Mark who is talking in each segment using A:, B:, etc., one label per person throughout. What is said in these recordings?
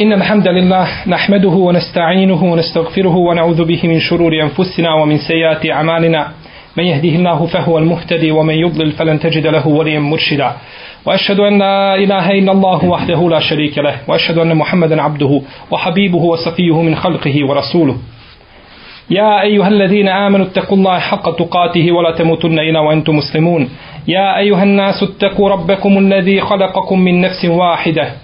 A: إن الحمد لله نحمده ونستعينه ونستغفره ونعوذ به من شرور أنفسنا ومن سيئات أعمالنا. من يهده الله فهو المهتدي ومن يضلل فلن تجد له وليا مرشدا. وأشهد أن لا إله إلا الله وحده لا شريك له. وأشهد أن محمدا عبده وحبيبه وصفيه من خلقه ورسوله. يا أيها الذين آمنوا اتقوا الله حق تقاته ولا تموتن إلا وأنتم مسلمون. يا أيها الناس اتقوا ربكم الذي خلقكم من نفس واحدة.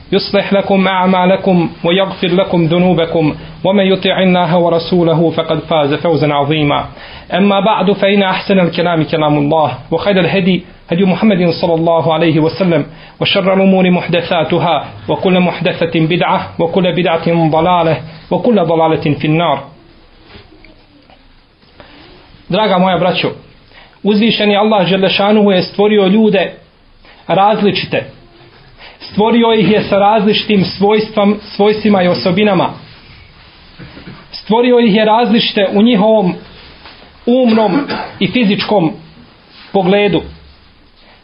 A: يصلح لكم أعمالكم ويغفر لكم ذنوبكم ومن يطع الله ورسوله فقد فاز فوزا عظيما أما بعد فإن أحسن الكلام كلام الله وخير الهدي هدي محمد صلى الله عليه وسلم وشر الأمور محدثاتها وكل محدثة بدعة وكل بدعة ضلالة وكل ضلالة في النار Draga moja braćo, uzvišeni Allah Želešanuhu je stvorio ljude različite. Stvorio ih je sa različitim svojstvom, svojstvima i osobinama. Stvorio ih je različite u njihovom umnom i fizičkom pogledu.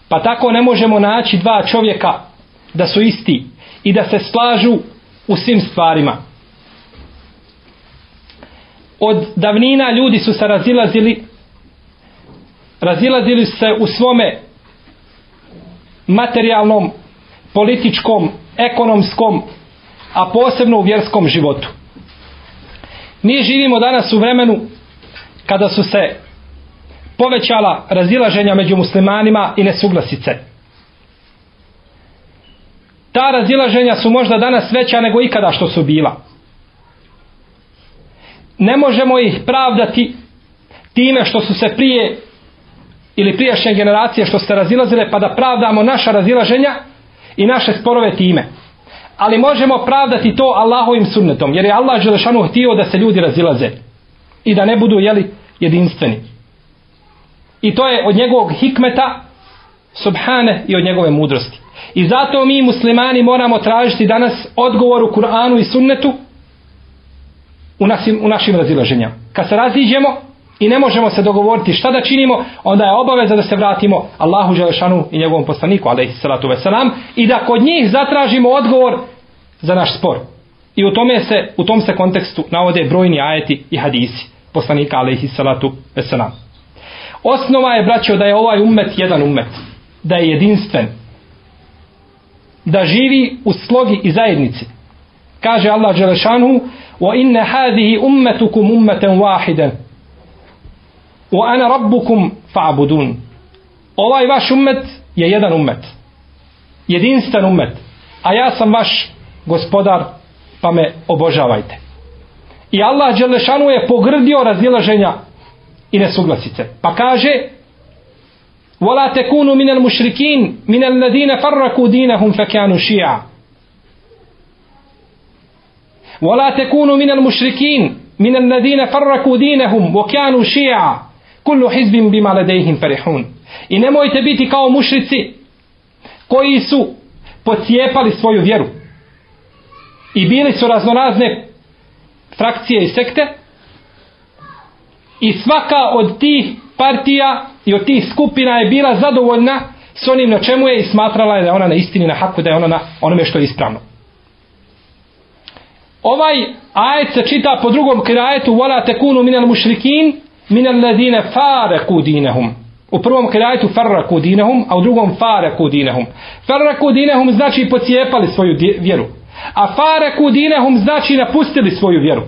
A: Pa tako ne možemo naći dva čovjeka da su isti i da se slažu u svim stvarima. Od davnina ljudi su se razilazili razilazili se u svome materijalnom, političkom, ekonomskom, a posebno u vjerskom životu. Mi živimo danas u vremenu kada su se povećala razilaženja među muslimanima i nesuglasice. Ta razilaženja su možda danas veća nego ikada što su bila. Ne možemo ih pravdati time što su se prije ili prijašnje generacije što se razilazile pa da pravdamo naša razilaženja i naše sporove time. Ali možemo pravdati to Allahovim sunnetom jer je Allah Želešanu htio da se ljudi razilaze i da ne budu jeli, jedinstveni. I to je od njegovog hikmeta subhane i od njegove mudrosti. I zato mi muslimani moramo tražiti danas odgovor u Kur'anu i sunnetu u našim, u našim razilaženjama. Kad se raziđemo, i ne možemo se dogovoriti šta da činimo, onda je obaveza da se vratimo Allahu Želešanu i njegovom poslaniku, alaihi salatu veselam, i da kod njih zatražimo odgovor za naš spor. I u tome se, u tom se kontekstu navode brojni ajeti i hadisi poslanika, alaihi salatu veselam. Osnova je, braćo, da je ovaj umet jedan umet, da je jedinstven, da živi u slogi i zajednici. Kaže Allah Želešanu, وَإِنَّ هَذِهِ أُمَّتُكُمْ أُمَّةً وَاحِدًا wa ana rabbukum fa'budun ovaj vaš ummet je jedan ummet jedinstven ummet a ja sam vaš gospodar pa me obožavajte i Allah Đelešanu je pogrdio razilaženja i nesuglasice pa kaže ولا تكونوا من المشركين من الذين فرقوا دينهم فكانوا شيعا ولا تكونوا من المشركين من الذين فرقوا دينهم وكانوا شيعا kullu hizbin bima ladejhim ferihun. I nemojte biti kao mušrici koji su pocijepali svoju vjeru. I bili su raznorazne frakcije i sekte. I svaka od tih partija i od tih skupina je bila zadovoljna s onim na čemu je i smatrala je da je ona na istini, na haku, da je ona na onome što je ispravno. Ovaj ajet se čita po drugom krajetu wala تَكُونُ مِنَ الْمُشْرِكِينَ min alladine fareku dinehum. U prvom krajetu farraku dinehum, a u drugom fareku dinehum. Farraku dinehum znači pocijepali svoju vjeru. A fareku dinehum znači napustili svoju vjeru.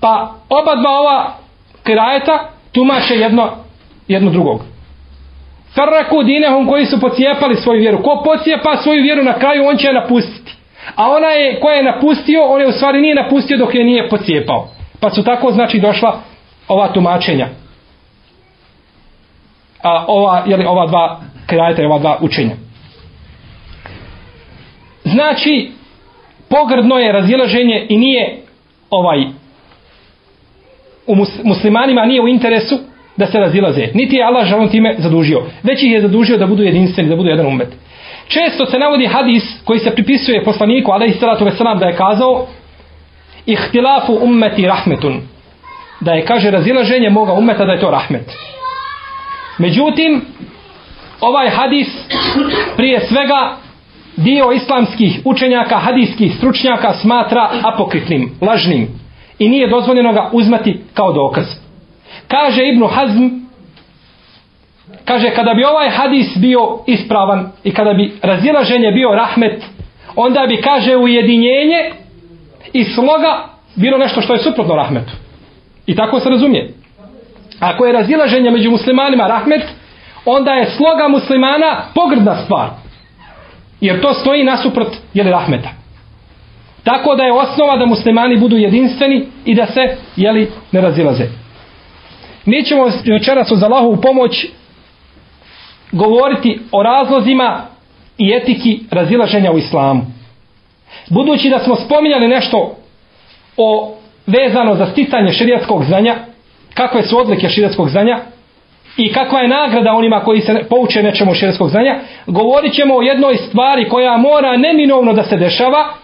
A: Pa oba dva ova kirajeta tumače jedno, jedno drugog. Farraku dinehum koji su pocijepali svoju vjeru. Ko pocijepa svoju vjeru na kraju, on će je napustiti. A ona je, koja je napustio, on je u stvari nije napustio dok je nije pocijepao. Pa su tako znači došla ova tumačenja. A ova, jeli, ova dva krajeta i ova dva učenja. Znači, pogrdno je razilaženje i nije ovaj u muslimanima nije u interesu da se razilaze. Niti je Allah žalom time zadužio. Već ih je zadužio da budu jedinstveni, da budu jedan umet. često se navodi hadis koji se pripisuje poslaniku alaihi salatu veselam da je kazao ihtilafu ummeti rahmetun. Da je kaže razilaženje moga ummeta da je to rahmet. Međutim ovaj hadis prije svega dio islamskih učenjaka hadijskih stručnjaka smatra apokritnim, lažnim i nije dozvoljeno ga uzmati kao dokaz. Kaže Ibnu Hazm kaže kada bi ovaj hadis bio ispravan i kada bi razilaženje bio rahmet onda bi kaže ujedinjenje i sloga bilo nešto što je suprotno rahmetu. I tako se razumije. Ako je razilaženje među muslimanima rahmet onda je sloga muslimana pogrdna stvar. Jer to stoji nasuprot jeli rahmeta. Tako da je osnova da muslimani budu jedinstveni i da se jeli ne razilaze. Mi ćemo večeras uz Allahovu pomoć govoriti o razlozima i etiki razilaženja u islamu. Budući da smo spominjali nešto o vezano za sticanje širijatskog znanja, kakve su odlike širijatskog znanja i kakva je nagrada onima koji se pouče nečemu širijatskog znanja, govorit ćemo o jednoj stvari koja mora neminovno da se dešava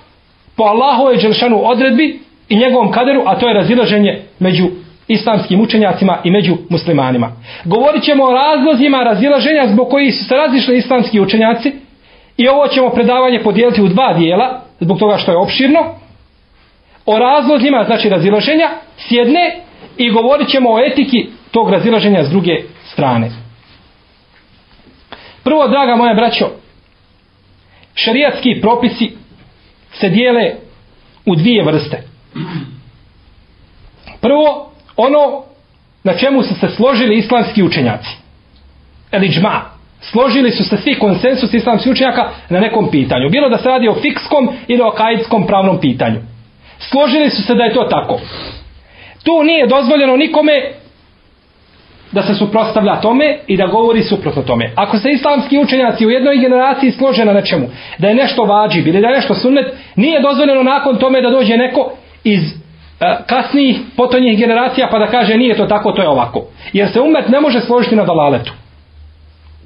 A: po Allahove dželšanu odredbi i njegovom kaderu, a to je razilaženje među islamskim učenjacima i među muslimanima. Govorit ćemo o razlozima razilaženja zbog kojih su se razišli islamski učenjaci i ovo ćemo predavanje podijeliti u dva dijela zbog toga što je opširno. O razlozima, znači razilaženja, s jedne i govorit ćemo o etiki tog razilaženja s druge strane. Prvo, draga moja braćo, šarijatski propisi se dijele u dvije vrste. Prvo, ono na čemu su se složili islamski učenjaci. Eliđma. Složili su se svi konsensus islamskih učenjaka na nekom pitanju. Bilo da se radi o fikskom ili o kajitskom pravnom pitanju. Složili su se da je to tako. Tu nije dozvoljeno nikome da se suprostavlja tome i da govori suprotno tome. Ako se islamski učenjaci u jednoj generaciji slože na nečemu, da je nešto vađib ili da je nešto sunnet, nije dozvoljeno nakon tome da dođe neko iz E, kasnijih potonjih generacija pa da kaže nije to tako, to je ovako. Jer se umet ne može složiti na dalaletu.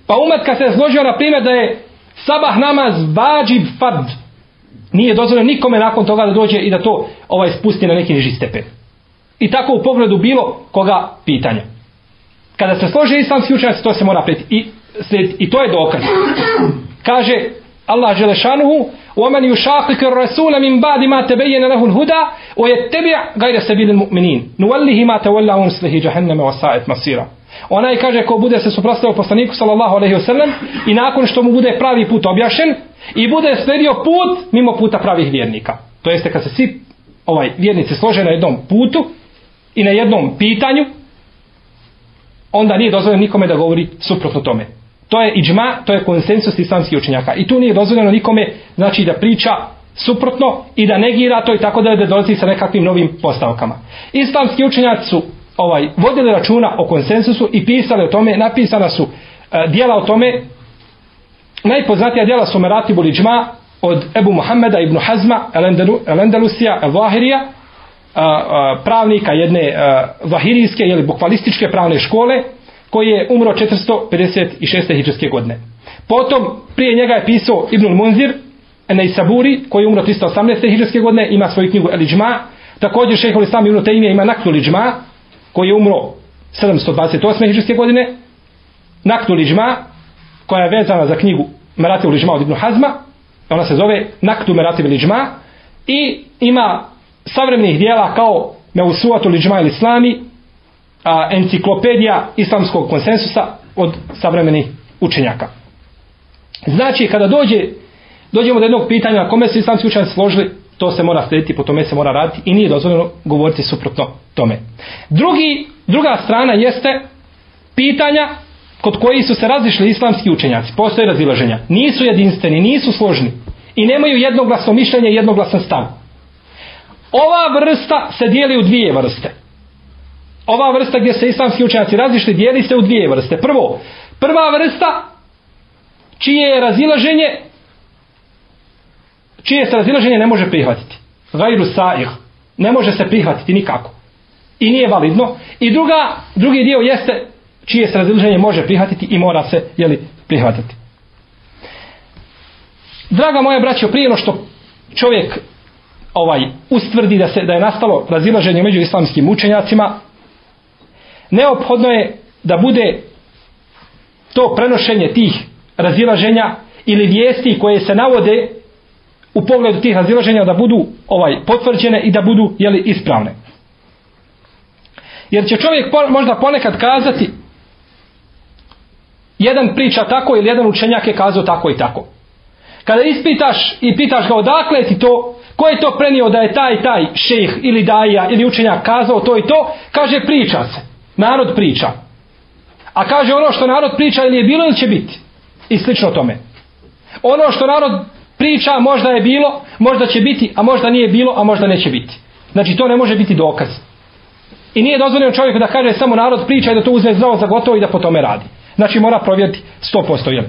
A: Pa umet kad se složio na primjer da je sabah namaz vađib fard, nije dozvoljeno nikome nakon toga da dođe i da to ovaj spusti na neki niži stepen. I tako u pogledu bilo koga pitanja. Kada se slože islamski učenjaci, to se mora preti. I, I to je dokaz. Kaže Allah Želešanuhu ومن يشاقق الرسول من بعد ما تبين له الهدى ويتبع غير سبيل المؤمنين نوله ما تولى ونصله جهنم وساءت مصيرا onaj kaže ko bude se suprotstavio poslaniku sallallahu alejhi ve sellem i nakon što mu bude pravi put objašen i bude sledio put mimo puta pravih vjernika to jeste kad se svi ovaj vjernici slože na jednom putu i na jednom pitanju onda nije dozvoljeno nikome da govori suprotno tome To je iđma, to je konsensus islamskih učenjaka. I tu nije dozvoljeno nikome znači da priča suprotno i da negira to i tako da je da dolazi sa nekakvim novim postavkama. Islamski učenjaci su ovaj vodili računa o konsensusu i pisali o tome, napisana su e, dijela o tome. Najpoznatija dijela su Meratibul Iđma od Ebu Muhammeda ibn Hazma El-Endalusija El-Vahirija e, e, pravnika jedne e, vahirijske ili bukvalističke pravne škole koji je umro 456. hijđarske godine. Potom, prije njega je pisao Ibnul Munzir, Enejsaburi, koji je umro 318. hijđarske godine, ima svoju knjigu El Također, šehol Islam Ibn Tejmija ima Naktul Iđma, koji je umro 728. hiđarske godine. Naktul liđma, koja je vezana za knjigu Merativ liđma od Ibn Hazma, ona se zove Naktu Merativ liđma, i ima savremenih dijela kao Meusuatu liđma ili Islami, a, enciklopedija islamskog konsensusa od savremenih učenjaka. Znači, kada dođe, dođemo do jednog pitanja na kome se islamski učenjaci složili, to se mora slediti, po tome se mora raditi i nije dozvoljeno govoriti suprotno tome. Drugi, druga strana jeste pitanja kod koji su se razišli islamski učenjaci. Postoje razilaženja. Nisu jedinstveni, nisu složni i nemaju jednoglasno mišljenje i jednoglasan stav. Ova vrsta se dijeli u dvije vrste ova vrsta gdje se islamski učenjaci razišli dijeli se u dvije vrste. Prvo, prva vrsta čije je razilaženje čije se razilaženje ne može prihvatiti. Gajru sa'ih. Ne može se prihvatiti nikako. I nije validno. I druga, drugi dio jeste čije se razilaženje može prihvatiti i mora se jeli, prihvatiti. Draga moja braćo, prije što čovjek ovaj ustvrdi da se da je nastalo razilaženje među islamskim učenjacima, neophodno je da bude to prenošenje tih razilaženja ili vijesti koje se navode u pogledu tih razilaženja da budu ovaj potvrđene i da budu jeli, ispravne. Jer će čovjek po, možda ponekad kazati jedan priča tako ili jedan učenjak je kazao tako i tako. Kada ispitaš i pitaš ga odakle ti to, ko je to prenio da je taj taj šejh ili daja ili učenjak kazao to i to, kaže priča se. Narod priča. A kaže ono što narod priča ili je bilo ili će biti. I slično tome. Ono što narod priča možda je bilo, možda će biti, a možda nije bilo, a možda neće biti. Znači to ne može biti dokaz. I nije dozvoljeno čovjeku da kaže samo narod priča i da to uzme zdravo za gotovo i da po tome radi. Znači mora provjeriti 100%. Jel?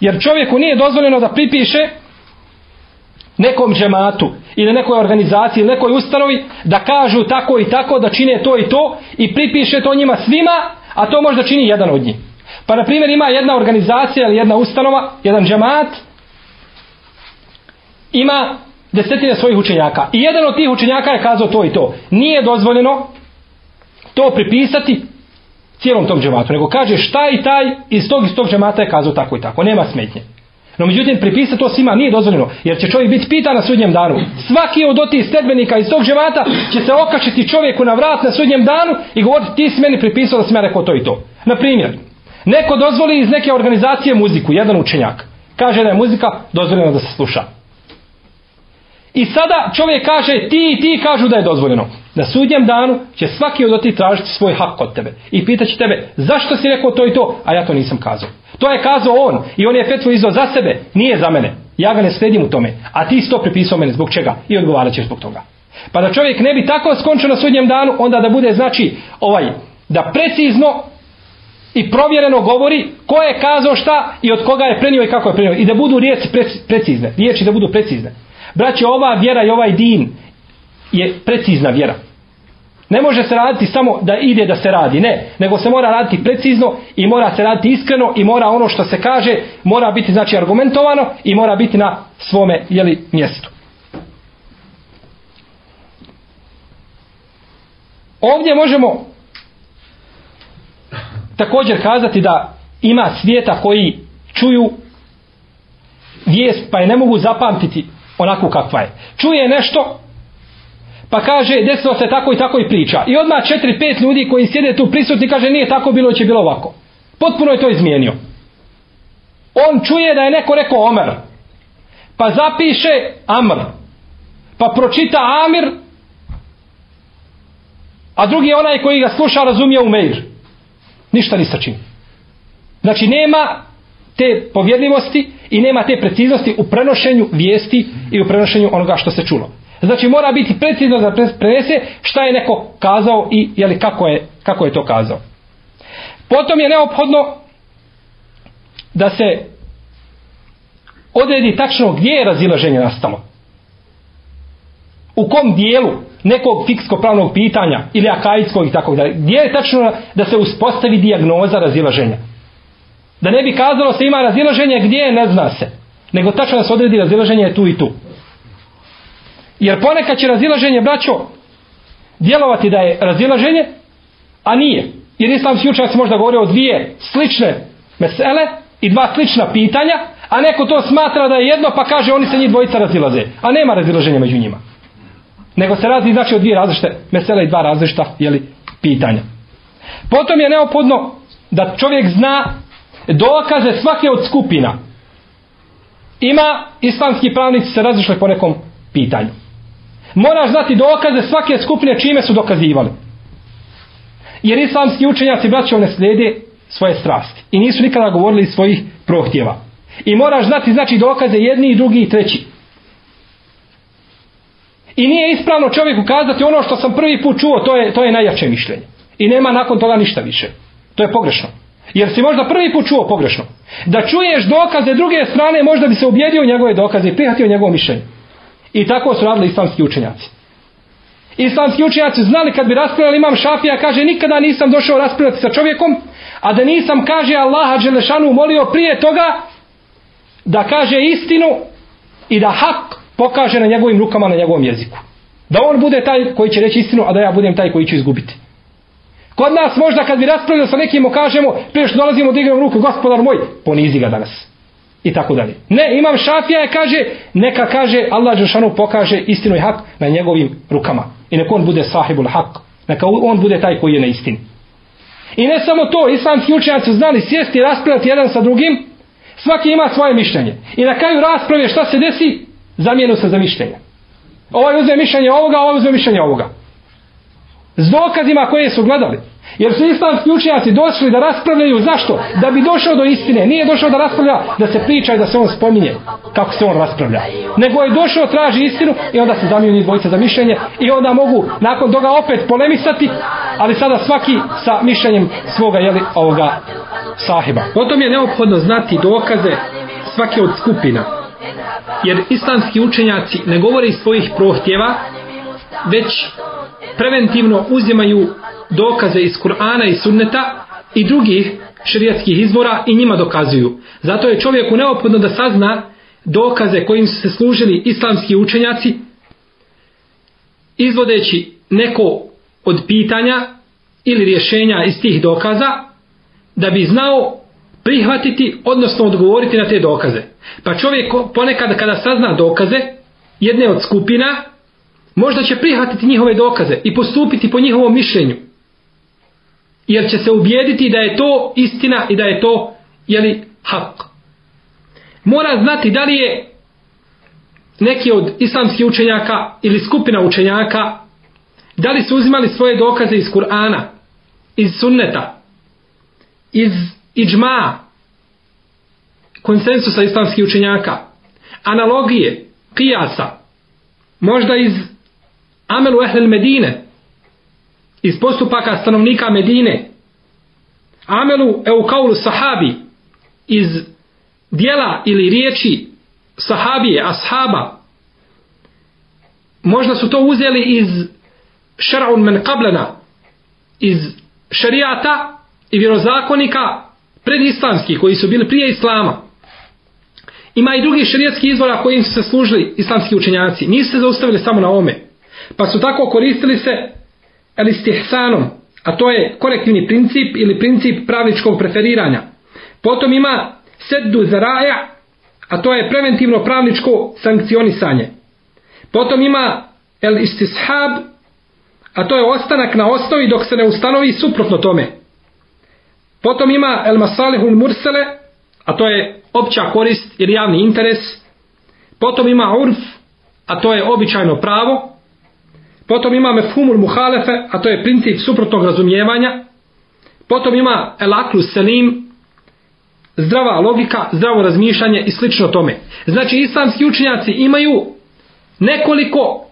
A: Jer čovjeku nije dozvoljeno da pripiše nekom džematu ili nekoj organizaciji ili nekoj ustanovi da kažu tako i tako, da čine to i to i pripiše to njima svima, a to možda čini jedan od njih. Pa na primjer ima jedna organizacija ili jedna ustanova, jedan džemat, ima desetine svojih učenjaka. I jedan od tih učenjaka je kazao to i to. Nije dozvoljeno to pripisati cijelom tom džematu, nego kaže šta i taj iz tog iz tog džemata je kazao tako i tako. Nema smetnje. No međutim, pripisati to svima nije dozvoljeno, jer će čovjek biti pitan na sudnjem danu. Svaki od otih sledbenika iz tog džemata će se okačiti čovjeku na vrat na sudnjem danu i govoriti ti si meni pripisao da sam ja rekao to i to. Na primjer, neko dozvoli iz neke organizacije muziku, jedan učenjak. Kaže da je muzika dozvoljena da se sluša. I sada čovjek kaže ti i ti kažu da je dozvoljeno. Na sudnjem danu će svaki od ti tražiti svoj hak od tebe. I pitaće tebe zašto si rekao to i to, a ja to nisam kazao. To je kazao on i on je fetvu izdao za sebe, nije za mene. Ja ga ne sledim u tome. A ti si to pripisao mene zbog čega? I odgovarat ćeš zbog toga. Pa da čovjek ne bi tako skončio na sudnjem danu, onda da bude znači ovaj, da precizno i provjereno govori ko je kazao šta i od koga je prenio i kako je prenio. I da budu riječi precizne. Riječi da budu precizne. Braće, ova vjera i ovaj din je precizna vjera. Ne može se raditi samo da ide da se radi, ne. Nego se mora raditi precizno i mora se raditi iskreno i mora ono što se kaže, mora biti znači argumentovano i mora biti na svome jeli, mjestu. Ovdje možemo također kazati da ima svijeta koji čuju vijest pa je ne mogu zapamtiti onako kakva je. Čuje nešto, pa kaže, desilo se tako i tako i priča. I odmah četiri, pet ljudi koji sjede tu prisutni kaže, nije tako bilo, će bilo ovako. Potpuno je to izmijenio. On čuje da je neko rekao Omer. Pa zapiše Amr. Pa pročita Amir. A drugi je onaj koji ga sluša razumije u Meir. Ništa ni sačini. Znači nema te povjedljivosti i nema te preciznosti u prenošenju vijesti i u prenošenju onoga što se čulo. Znači mora biti precizno da prenese šta je neko kazao i jeli, kako, je, kako je to kazao. Potom je neophodno da se odredi tačno gdje je razilaženje nastalo. U kom dijelu nekog fiksko-pravnog pitanja ili akajskog i tako dalje. Gdje je tačno da se uspostavi dijagnoza razilaženja. Da ne bi kazalo se ima razilaženje gdje ne zna se. Nego tačno da se odredi razilaženje je tu i tu. Jer ponekad će razilaženje, braćo, djelovati da je razilaženje, a nije. Jer islamski učenjaci možda govore o dvije slične mesele i dva slična pitanja, a neko to smatra da je jedno, pa kaže oni se njih dvojica razilaze. A nema razilaženja među njima. Nego se razi znači o dvije različite mesele i dva različita jeli, pitanja. Potom je neophodno da čovjek zna dokaze svake od skupina. Ima islamski pravnici se razišli po nekom pitanju. Moraš znati dokaze svake skupine čime su dokazivali. Jer islamski učenjaci braćom ne slijede svoje strasti. I nisu nikada govorili svojih prohtjeva. I moraš znati znači dokaze jedni i drugi i treći. I nije ispravno čovjeku kazati ono što sam prvi put čuo, to je, to je najjače mišljenje. I nema nakon toga ništa više. To je pogrešno. Jer si možda prvi put čuo pogrešno. Da čuješ dokaze druge strane, možda bi se ubjedio njegove dokaze i prihvatio njegovo mišljenje. I tako su radili islamski učenjaci. Islamski učenjaci znali kad bi raspravljali imam šafija, kaže nikada nisam došao raspravljati sa čovjekom, a da nisam, kaže Allaha Đelešanu molio prije toga da kaže istinu i da hak pokaže na njegovim rukama, na njegovom jeziku. Da on bude taj koji će reći istinu, a da ja budem taj koji ću izgubiti. Kod nas možda kad bi raspravljali sa nekim kažemo, prije što dolazimo da ruku, gospodar moj, ponizi ga danas. I tako dalje. Ne, imam šafija je kaže, neka kaže, Allah Žešanu pokaže istinu i hak na njegovim rukama. I neka on bude sahibul hak. Neka on bude taj koji je na istini. I ne samo to, islamski učenjaci su znali sjesti i raspravljati jedan sa drugim, svaki ima svoje mišljenje. I na kraju rasprave šta se desi, zamijenu se za mišljenje. Ovaj uzme mišljenje ovoga, ovaj uzme mišljenje ovoga. S dokazima koje su gledali. Jer su islamski učenjaci došli da raspravljaju zašto? Da bi došao do istine. Nije došao da raspravlja da se priča i da se on spominje kako se on raspravlja. Nego je došao traži istinu i onda se zamiju njih dvojica za mišljenje i onda mogu nakon toga opet polemisati ali sada svaki sa mišljenjem svoga jeli, ovoga sahiba. Potom je neophodno znati dokaze svake od skupina. Jer islamski učenjaci ne govore iz svojih prohtjeva već preventivno uzimaju dokaze iz Kur'ana i Sunneta i drugih šerijatskih izvora i njima dokazuju. Zato je čovjeku neophodno da sazna dokaze kojim su se služili islamski učenjaci izvodeći neko od pitanja ili rješenja iz tih dokaza da bi znao prihvatiti odnosno odgovoriti na te dokaze. Pa čovjek ponekad kada sazna dokaze jedne od skupina možda će prihvatiti njihove dokaze i postupiti po njihovom mišljenju jer će se ubijediti da je to istina i da je to jeli, hak. Mora znati da li je neki od islamskih učenjaka ili skupina učenjaka da li su uzimali svoje dokaze iz Kur'ana, iz sunneta, iz iđma, konsensusa islamskih učenjaka, analogije, kijasa, možda iz amelu ehlel medine, iz postupaka stanovnika Medine. Amelu eukaulu sahabi. Iz dijela ili riječi sahabije, ashaba. Možda su to uzeli iz šar'un men kablena iz šarijata i vjerozakonika predislamskih koji su bili prije islama. Ima i drugi šarijatski izvora kojim su se služili islamski učenjaci. Nisu se zaustavili samo na ome pa su tako koristili se el istihsanom, a to je korektivni princip ili princip pravničkog preferiranja. Potom ima seddu zaraja, a to je preventivno pravničko sankcionisanje. Potom ima el istishab, a to je ostanak na osnovi dok se ne ustanovi suprotno tome. Potom ima el masalihul mursele, a to je opća korist ili javni interes. Potom ima urf, a to je običajno pravo. Potom ima mefhumul muhalefe, a to je princip suprotnog razumijevanja. Potom ima elaklu selim, zdrava logika, zdravo razmišljanje i slično tome. Znači islamski učenjaci imaju nekoliko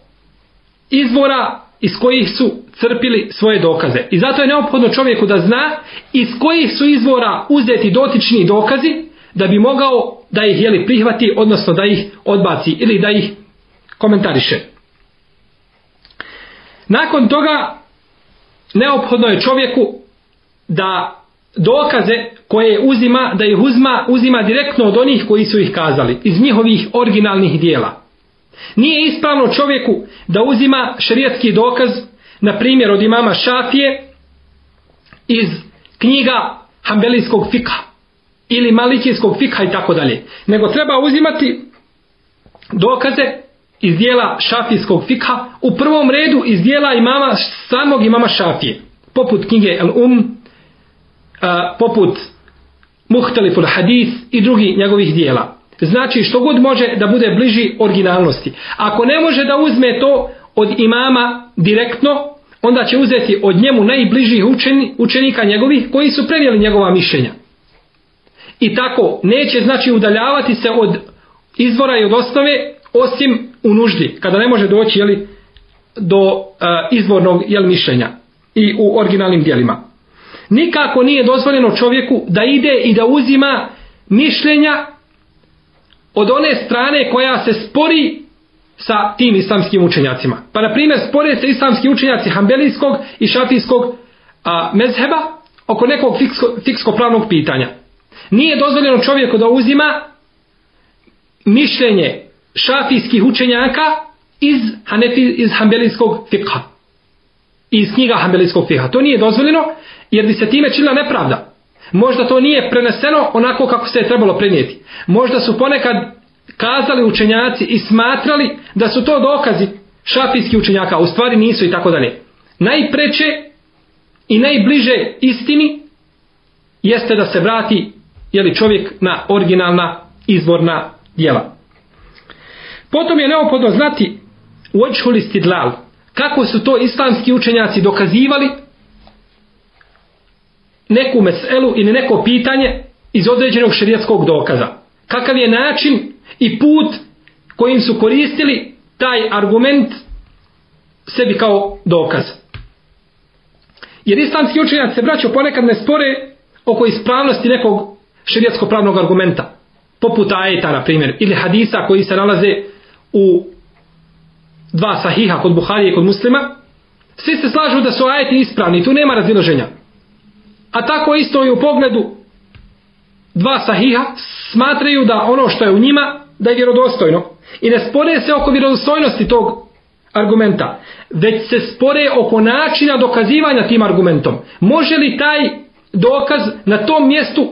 A: izvora iz kojih su crpili svoje dokaze. I zato je neophodno čovjeku da zna iz kojih su izvora uzeti dotični dokazi da bi mogao da ih jeli prihvati, odnosno da ih odbaci ili da ih komentariše. Nakon toga neophodno je čovjeku da dokaze koje uzima, da ih uzma, uzima direktno od onih koji su ih kazali, iz njihovih originalnih dijela. Nije ispravno čovjeku da uzima šerijetski dokaz, na primjer od imama Šafije, iz knjiga Hambelijskog fika ili Malikijskog fika i tako dalje. Nego treba uzimati dokaze iz dijela šafijskog fikha, u prvom redu iz dijela imama, samog imama šafije, poput knjige El Um, a, poput Muhtaliful Hadis i drugi njegovih dijela. Znači što god može da bude bliži originalnosti. Ako ne može da uzme to od imama direktno, onda će uzeti od njemu najbližih učeni, učenika njegovih koji su prenijeli njegova mišljenja. I tako neće znači udaljavati se od izvora i od osnove osim u nuždi, kada ne može doći jeli, do e, izvornog jel, mišljenja i u originalnim dijelima. Nikako nije dozvoljeno čovjeku da ide i da uzima mišljenja od one strane koja se spori sa tim islamskim učenjacima. Pa na primjer spore se islamski učenjaci hambelijskog i šafijskog a, mezheba oko nekog fiksko, fiksko pravnog pitanja. Nije dozvoljeno čovjeku da uzima mišljenje šafijskih učenjaka iz, Hanefi, iz hambelijskog fikha. Iz knjiga hambelijskog fikha. To nije dozvoljeno jer bi se time činila nepravda. Možda to nije preneseno onako kako se je trebalo prenijeti. Možda su ponekad kazali učenjaci i smatrali da su to dokazi šafijskih učenjaka, u stvari nisu i tako dalje. Najpreće i najbliže istini jeste da se vrati jeli čovjek na originalna izvorna djela. Potom je neophodno znati u očhulisti dlal kako su to islamski učenjaci dokazivali neku meselu ili neko pitanje iz određenog šerijatskog dokaza. Kakav je način i put kojim su koristili taj argument sebi kao dokaz. Jer islamski učenjaci se braćo ponekad ne spore oko ispravnosti nekog šerijatsko-pravnog argumenta. Poput ajeta, na primjer, ili hadisa koji se nalaze u dva sahiha kod Buharije i kod muslima. Svi se slažu da su ajeti ispravni, tu nema raziloženja. A tako isto i u pogledu dva sahiha smatraju da ono što je u njima da je vjerodostojno. I ne spore se oko vjerodostojnosti tog argumenta, već se spore oko načina dokazivanja tim argumentom. Može li taj dokaz na tom mjestu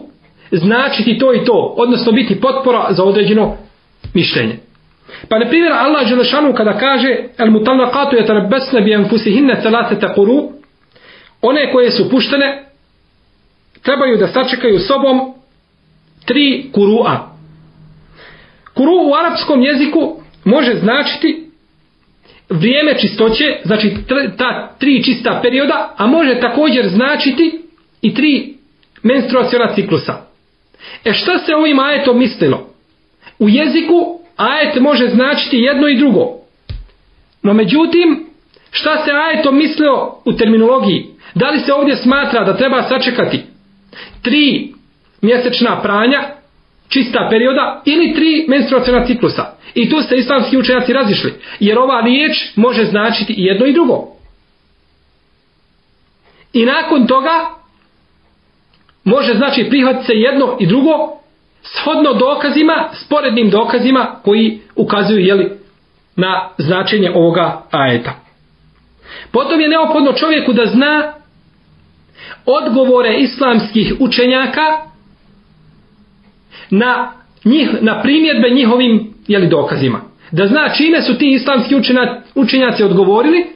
A: značiti to i to, odnosno biti potpora za određeno mišljenje. Pa na primjer Allah Želešanu kada kaže el mutallaqatu yatarabbasna bi anfusihinna thalathata kuru one koje su puštene trebaju da sačekaju sobom tri kurua. Kuru u arapskom jeziku može značiti vrijeme čistoće, znači ta tri čista perioda, a može također značiti i tri menstruacijona ciklusa. E šta se ovim ajetom mislilo? U jeziku ajet može značiti jedno i drugo. No međutim, šta se ajetom mislio u terminologiji? Da li se ovdje smatra da treba sačekati tri mjesečna pranja, čista perioda, ili tri menstruacijona ciklusa? I tu se islamski učenjaci razišli. Jer ova riječ može značiti i jedno i drugo. I nakon toga može znači prihvatiti se jedno i drugo shodno dokazima, sporednim dokazima koji ukazuju jeli, na značenje ovoga ajeta. Potom je neophodno čovjeku da zna odgovore islamskih učenjaka na, njih, na primjedbe njihovim jeli, dokazima. Da zna čime su ti islamski učenjaci odgovorili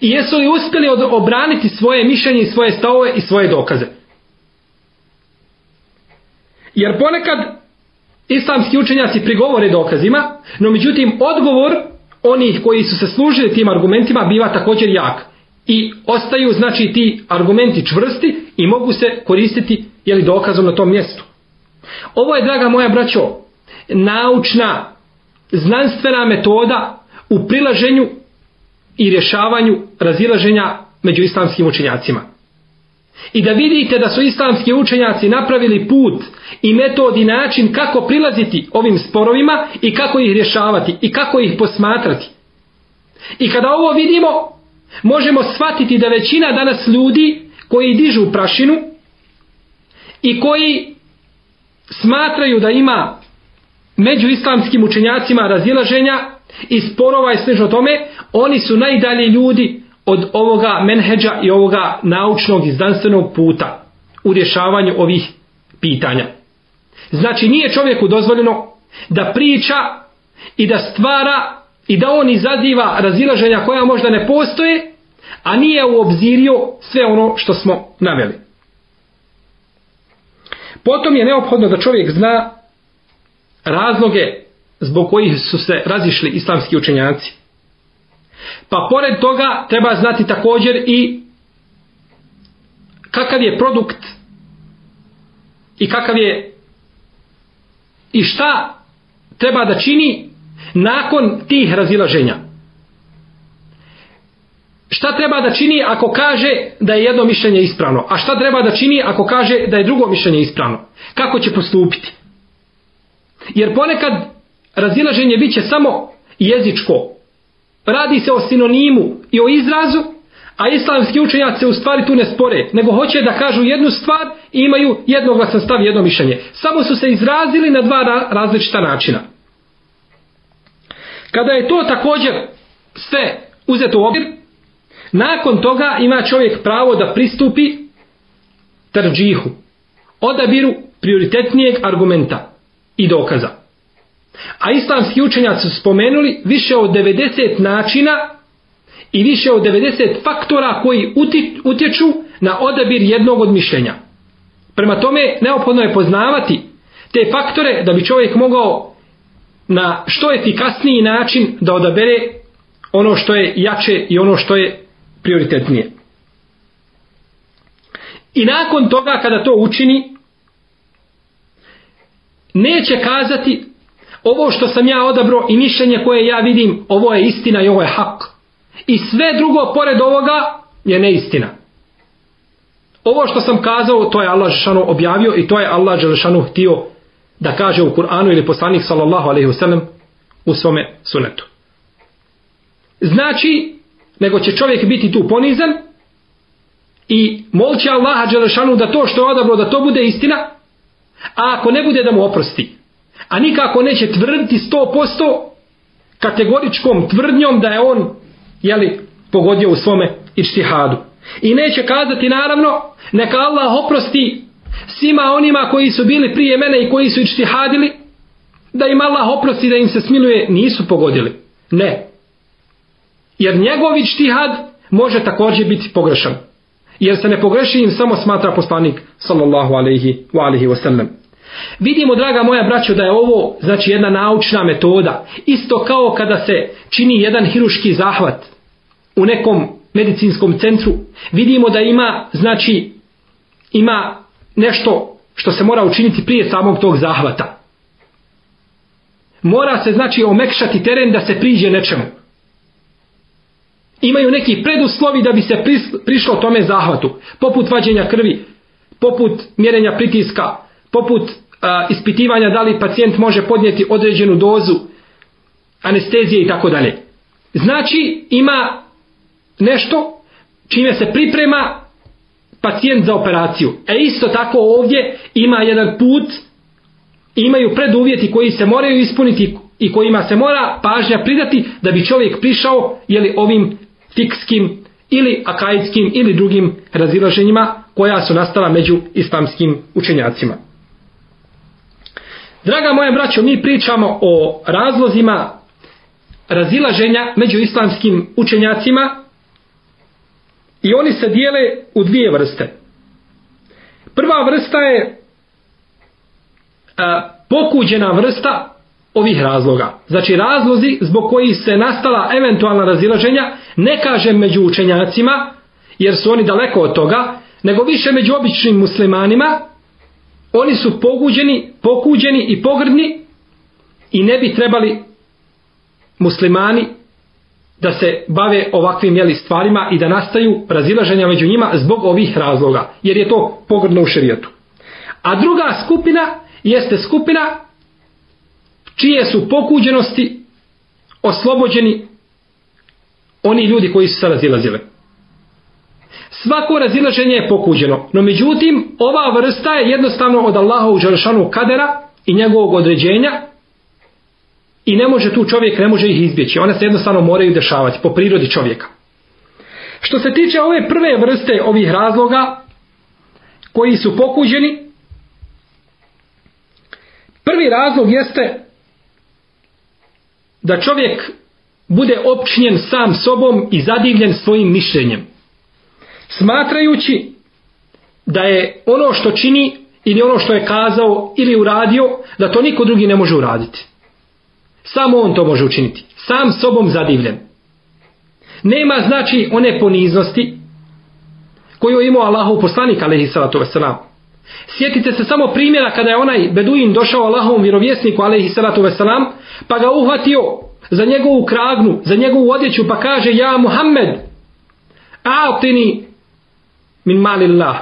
A: i jesu li uspjeli obraniti svoje mišljenje i svoje stavove i svoje dokaze. Jer ponekad islamski učenjaci prigovore dokazima, no međutim odgovor onih koji su se služili tim argumentima biva također jak. I ostaju znači ti argumenti čvrsti i mogu se koristiti jeli, dokazom na tom mjestu. Ovo je, draga moja braćo, naučna, znanstvena metoda u prilaženju i rješavanju razilaženja među islamskim učenjacima. I da vidite da su islamski učenjaci napravili put i metod i način kako prilaziti ovim sporovima i kako ih rješavati i kako ih posmatrati. I kada ovo vidimo, možemo shvatiti da većina danas ljudi koji dižu prašinu i koji smatraju da ima među islamskim učenjacima razilaženja i sporova i slično tome, oni su najdalji ljudi od ovoga menheđa i ovoga naučnog i znanstvenog puta u rješavanju ovih pitanja. Znači nije čovjeku dozvoljeno da priča i da stvara i da on izaziva razilaženja koja možda ne postoje, a nije u obzirio sve ono što smo naveli. Potom je neophodno da čovjek zna razloge zbog kojih su se razišli islamski učenjaci. Pa pored toga treba znati također i kakav je produkt i kakav je i šta treba da čini nakon tih razilaženja. Šta treba da čini ako kaže da je jedno mišljenje ispravno? A šta treba da čini ako kaže da je drugo mišljenje ispravno? Kako će postupiti? Jer ponekad razilaženje bit će samo jezičko, Radi se o sinonimu i o izrazu, a islamski učenjaci se u stvari tu ne spore, nego hoće da kažu jednu stvar i imaju jednoglasan stav, jedno mišljenje. Samo su se izrazili na dva različita načina. Kada je to također sve uzeto u obzir, nakon toga ima čovjek pravo da pristupi trđihu, odabiru prioritetnijeg argumenta i dokaza. A islamski učenjaci su spomenuli više od 90 načina i više od 90 faktora koji utječu na odabir jednog od mišljenja. Prema tome, neophodno je poznavati te faktore da bi čovjek mogao na što efikasniji način da odabere ono što je jače i ono što je prioritetnije. I nakon toga kada to učini, neće kazati ovo što sam ja odabro i mišljenje koje ja vidim, ovo je istina i ovo je hak. I sve drugo pored ovoga je neistina. Ovo što sam kazao, to je Allah Žešanu objavio i to je Allah Žešanu htio da kaže u Kur'anu ili poslanik sallallahu alaihi wasallam u svome sunetu. Znači, nego će čovjek biti tu ponizan i molće Allaha Đelešanu da to što je odabro, da to bude istina, a ako ne bude da mu oprosti, a nikako neće tvrditi 100% kategoričkom tvrdnjom da je on jeli, pogodio u svome ištihadu. I neće kazati naravno, neka Allah oprosti svima onima koji su bili prije mene i koji su ištihadili, da im Allah oprosti da im se smiluje, nisu pogodili. Ne. Jer njegov ištihad može također biti pogrešan. Jer se ne pogreši im samo smatra poslanik sallallahu alaihi wa alaihi wa sallam. Vidimo, draga moja braćo, da je ovo znači jedna naučna metoda. Isto kao kada se čini jedan hiruški zahvat u nekom medicinskom centru. Vidimo da ima, znači, ima nešto što se mora učiniti prije samog tog zahvata. Mora se, znači, omekšati teren da se priđe nečemu. Imaju neki preduslovi da bi se prišlo tome zahvatu. Poput vađenja krvi, poput mjerenja pritiska, poput a, ispitivanja da li pacijent može podnijeti određenu dozu anestezije i tako dalje. Znači ima nešto čime se priprema pacijent za operaciju. E isto tako ovdje ima jedan put, imaju preduvjeti koji se moraju ispuniti i kojima se mora pažnja pridati da bi čovjek prišao jeli, ovim fikskim ili akajskim ili drugim razilaženjima koja su nastala među islamskim učenjacima. Draga moja braćo, mi pričamo o razlozima razilaženja među islamskim učenjacima i oni se dijele u dvije vrste. Prva vrsta je a, pokuđena vrsta ovih razloga. Znači razlozi zbog kojih se nastala eventualna razilaženja, ne kažem među učenjacima, jer su oni daleko od toga, nego više među običnim muslimanima, oni su poguđeni, pokuđeni i pogrdni i ne bi trebali muslimani da se bave ovakvim jeli, stvarima i da nastaju razilaženja među njima zbog ovih razloga, jer je to pogrdno u šerijetu. A druga skupina jeste skupina čije su pokuđenosti oslobođeni oni ljudi koji su se razilazili. Svako razilaženje je pokuđeno, no međutim ova vrsta je jednostavno od Allaha u Želešanu kadera i njegovog određenja i ne može tu čovjek, ne može ih izbjeći. One se jednostavno moraju dešavati po prirodi čovjeka. Što se tiče ove prve vrste ovih razloga koji su pokuđeni, prvi razlog jeste da čovjek bude opčinjen sam sobom i zadivljen svojim mišljenjem. Smatrajući da je ono što čini ili ono što je kazao ili uradio, da to niko drugi ne može uraditi. Samo on to može učiniti. Sam sobom zadivljen. Nema znači one poniznosti koju je imao Allahov poslanik, alaihi salatu wasalam. Sjetite se samo primjera kada je onaj Beduin došao Allahovom vjerovjesniku, alaihi salatu wasalam, pa ga uhvatio za njegovu kragnu, za njegovu odjeću, pa kaže, ja Muhammed, a'tini min malillah.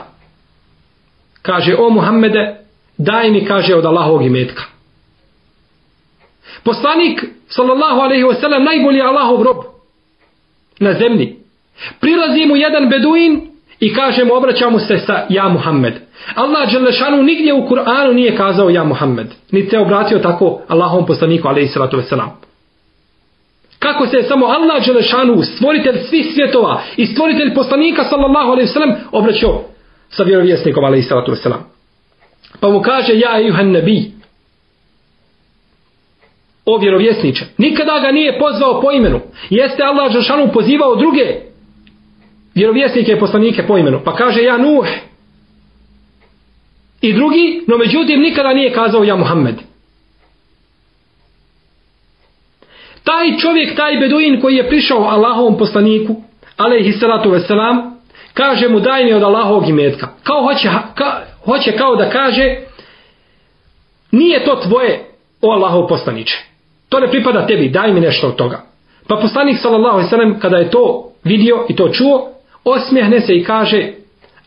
A: Kaže, o Muhammede, daj mi, kaže, od Allahovog imetka. Poslanik, sallallahu alaihi wasallam, najbolji Allahov rob na zemlji. Prilazi mu jedan beduin i kaže mu, obraća mu se sa ja Muhammed. Allah Đelešanu nigdje u Kur'anu nije kazao ja Muhammed. Niti se obratio tako Allahom poslaniku, alaihi sallatu wasallam. Kako se je samo Allah Đelešanu, stvoritelj svih svjetova i stvoritelj poslanika sallallahu alaihi sallam obraćao sa vjerovjesnikom alaihi sallatu wasalam. Pa mu kaže ja juhan nebi. O vjerovjesniče. Nikada ga nije pozvao po imenu. Jeste Allah Đelešanu pozivao druge vjerovjesnike i poslanike po imenu. Pa kaže ja Nuh. I drugi, no međutim nikada nije kazao ja Muhammed. Taj čovjek, taj beduin koji je prišao Allahovom poslaniku, alaihi salatu veselam, kaže mu daj mi od Allahovog imetka. Kao hoće, ka, hoće kao da kaže nije to tvoje o Allahov poslaniče. To ne pripada tebi, daj mi nešto od toga. Pa poslanik sallallahu alejhi ve sellem kada je to vidio i to čuo, osmijehne se i kaže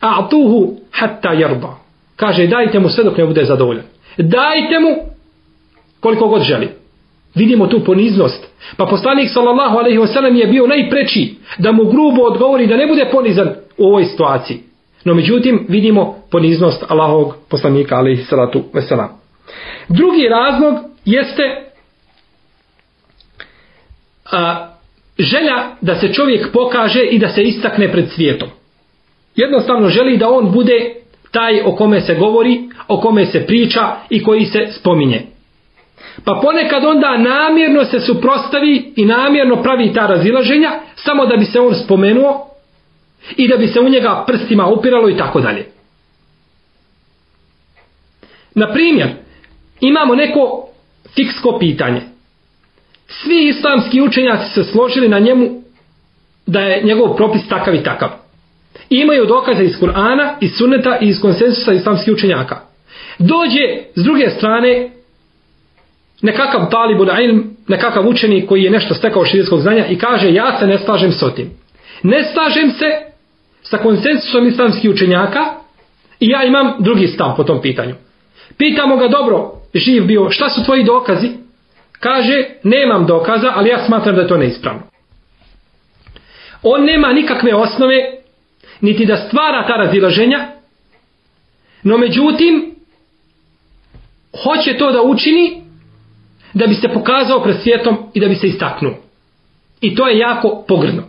A: a'tuhu hatta yarda. Kaže dajte mu sve dok ne bude zadovoljan. Dajte mu koliko god želi. Vidimo tu poniznost. Pa poslanik sallallahu alejhi ve sellem je bio najpreči da mu grubo odgovori da ne bude ponizan u ovoj situaciji. No međutim vidimo poniznost Allahovog poslanika alejhi salatu ve selam. Drugi razlog jeste a, želja da se čovjek pokaže i da se istakne pred svijetom. Jednostavno želi da on bude taj o kome se govori, o kome se priča i koji se spominje. Pa ponekad onda namjerno se suprostavi i namjerno pravi ta razilaženja samo da bi se on spomenuo i da bi se u njega prstima upiralo i tako dalje. Na primjer, imamo neko fiksko pitanje. Svi islamski učenjaci se složili na njemu da je njegov propis takav i takav. I imaju dokaze iz Kur'ana, iz Sunneta i iz konsensusa islamskih učenjaka. Dođe s druge strane nekakav talibul ilm, nekakav učenik koji je nešto stekao širijskog znanja i kaže ja se ne slažem s otim. Ne slažem se sa konsensusom islamskih učenjaka i ja imam drugi stav po tom pitanju. Pitamo ga dobro, živ bio, šta su tvoji dokazi? Kaže, nemam dokaza, ali ja smatram da je to neispravno. On nema nikakve osnove, niti da stvara ta razilaženja, no međutim, hoće to da učini da bi se pokazao pred svijetom i da bi se istaknuo. I to je jako pogrdno.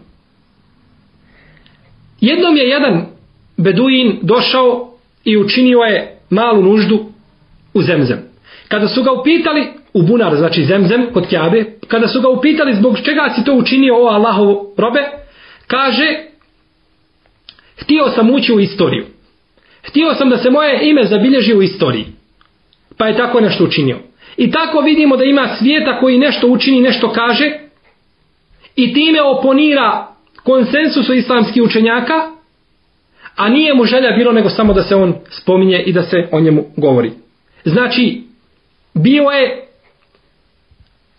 A: Jednom je jedan beduin došao i učinio je malu nuždu u zemzem. Kada su ga upitali, u bunar, znači zemzem, kod Kjabe, kada su ga upitali zbog čega si to učinio o Allahovu robe, kaže, htio sam ući u istoriju. Htio sam da se moje ime zabilježi u istoriji. Pa je tako nešto učinio. I tako vidimo da ima svijeta koji nešto učini, nešto kaže i time oponira konsensusu islamskih učenjaka, a nije mu želja bilo nego samo da se on spominje i da se o njemu govori. Znači, bio je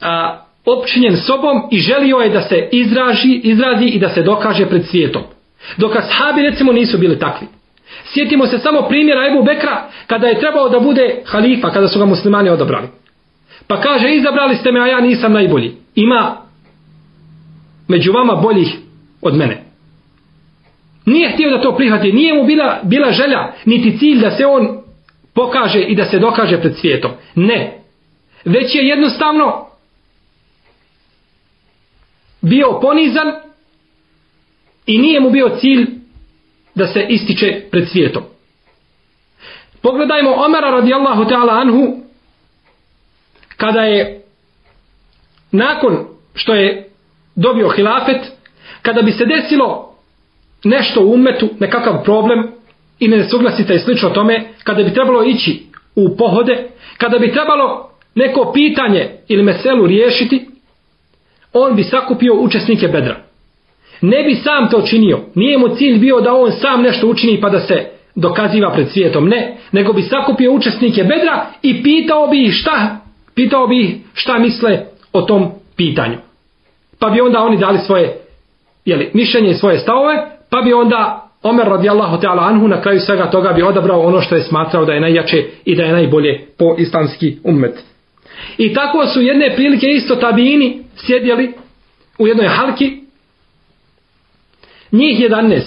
A: a, općinjen sobom i želio je da se izraži, izrazi i da se dokaže pred svijetom. Dok ashabi recimo nisu bili takvi. Sjetimo se samo primjera Ebu Bekra kada je trebao da bude halifa, kada su ga muslimani odabrali. Pa kaže, izabrali ste me, a ja nisam najbolji. Ima među vama boljih od mene. Nije htio da to prihvati, nije mu bila, bila želja, niti cilj da se on pokaže i da se dokaže pred svijetom. Ne. Već je jednostavno bio ponizan i nije mu bio cilj da se ističe pred svijetom. Pogledajmo Omara radijallahu ta'ala anhu kada je nakon što je dobio hilafet, kada bi se desilo nešto u umetu, nekakav problem i ne suglasite i slično tome, kada bi trebalo ići u pohode, kada bi trebalo neko pitanje ili meselu riješiti, on bi sakupio učesnike bedra. Ne bi sam to činio. Nije mu cilj bio da on sam nešto učini pa da se dokaziva pred svijetom. Ne. Nego bi sakupio učesnike bedra i pitao bi ih šta pitao bi šta misle o tom pitanju. Pa bi onda oni dali svoje jeli, mišljenje i svoje stavove, pa bi onda Omer radijallahu ta'ala anhu na kraju svega toga bi odabrao ono što je smatrao da je najjače i da je najbolje po islamski ummet. I tako su jedne prilike isto tabini sjedjeli u jednoj halki, njih 11,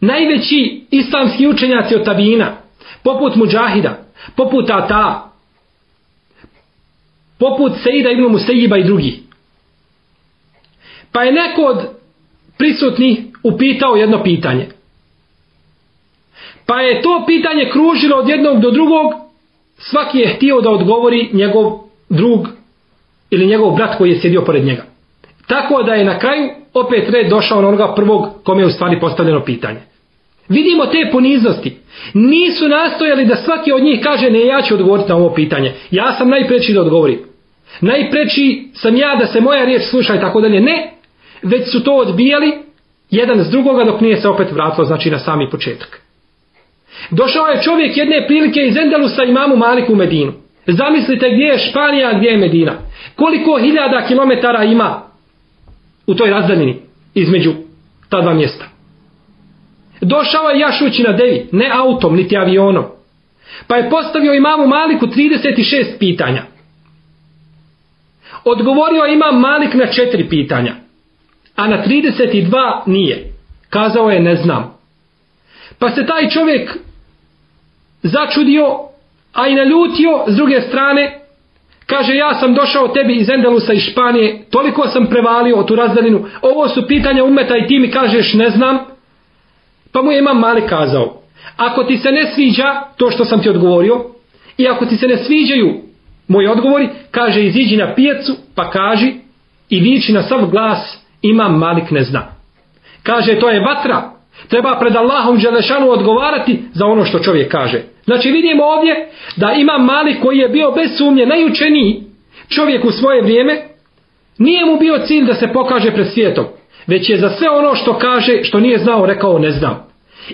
A: najveći islamski učenjaci od tabina, poput Mujahida, poput Ata, poput Sejida ibn Musejiba i drugi. Pa je neko od prisutnih upitao jedno pitanje. Pa je to pitanje kružilo od jednog do drugog, svaki je htio da odgovori njegov drug ili njegov brat koji je sjedio pored njega. Tako da je na kraju opet red došao na onoga prvog kome je u stvari postavljeno pitanje. Vidimo te poniznosti. Nisu nastojali da svaki od njih kaže ne ja ću odgovoriti na ovo pitanje. Ja sam najpreći da odgovorim. Najpreći sam ja da se moja riječ sluša i tako dalje. Ne, već su to odbijali jedan s drugoga dok nije se opet vratilo znači na sami početak. Došao je čovjek jedne prilike iz Endelusa imamu Maliku u Medinu. Zamislite gdje je Španija, gdje je Medina. Koliko hiljada kilometara ima u toj razdaljini između ta dva mjesta. Došao je jašući na devi, ne autom, niti avionom. Pa je postavio imamu Maliku 36 pitanja. Odgovorio imam Malik na četiri pitanja. A na 32 nije. Kazao je ne znam. Pa se taj čovjek začudio, a i naljutio s druge strane, kaže ja sam došao tebi iz Endelusa iz Španije, toliko sam prevalio tu razdalinu, ovo su pitanja umeta i ti mi kažeš ne znam, pa mu je imam mali kazao, ako ti se ne sviđa to što sam ti odgovorio, i ako ti se ne sviđaju moji odgovori, kaže iziđi na pijacu, pa kaži i viči na sav glas, imam malik ne zna. Kaže to je vatra, Treba pred Allahom Đelešanu odgovarati za ono što čovjek kaže. Znači vidimo ovdje da ima mali koji je bio bez sumnje najučeniji čovjek u svoje vrijeme. Nije mu bio cilj da se pokaže pred svijetom. Već je za sve ono što kaže što nije znao rekao ne znam.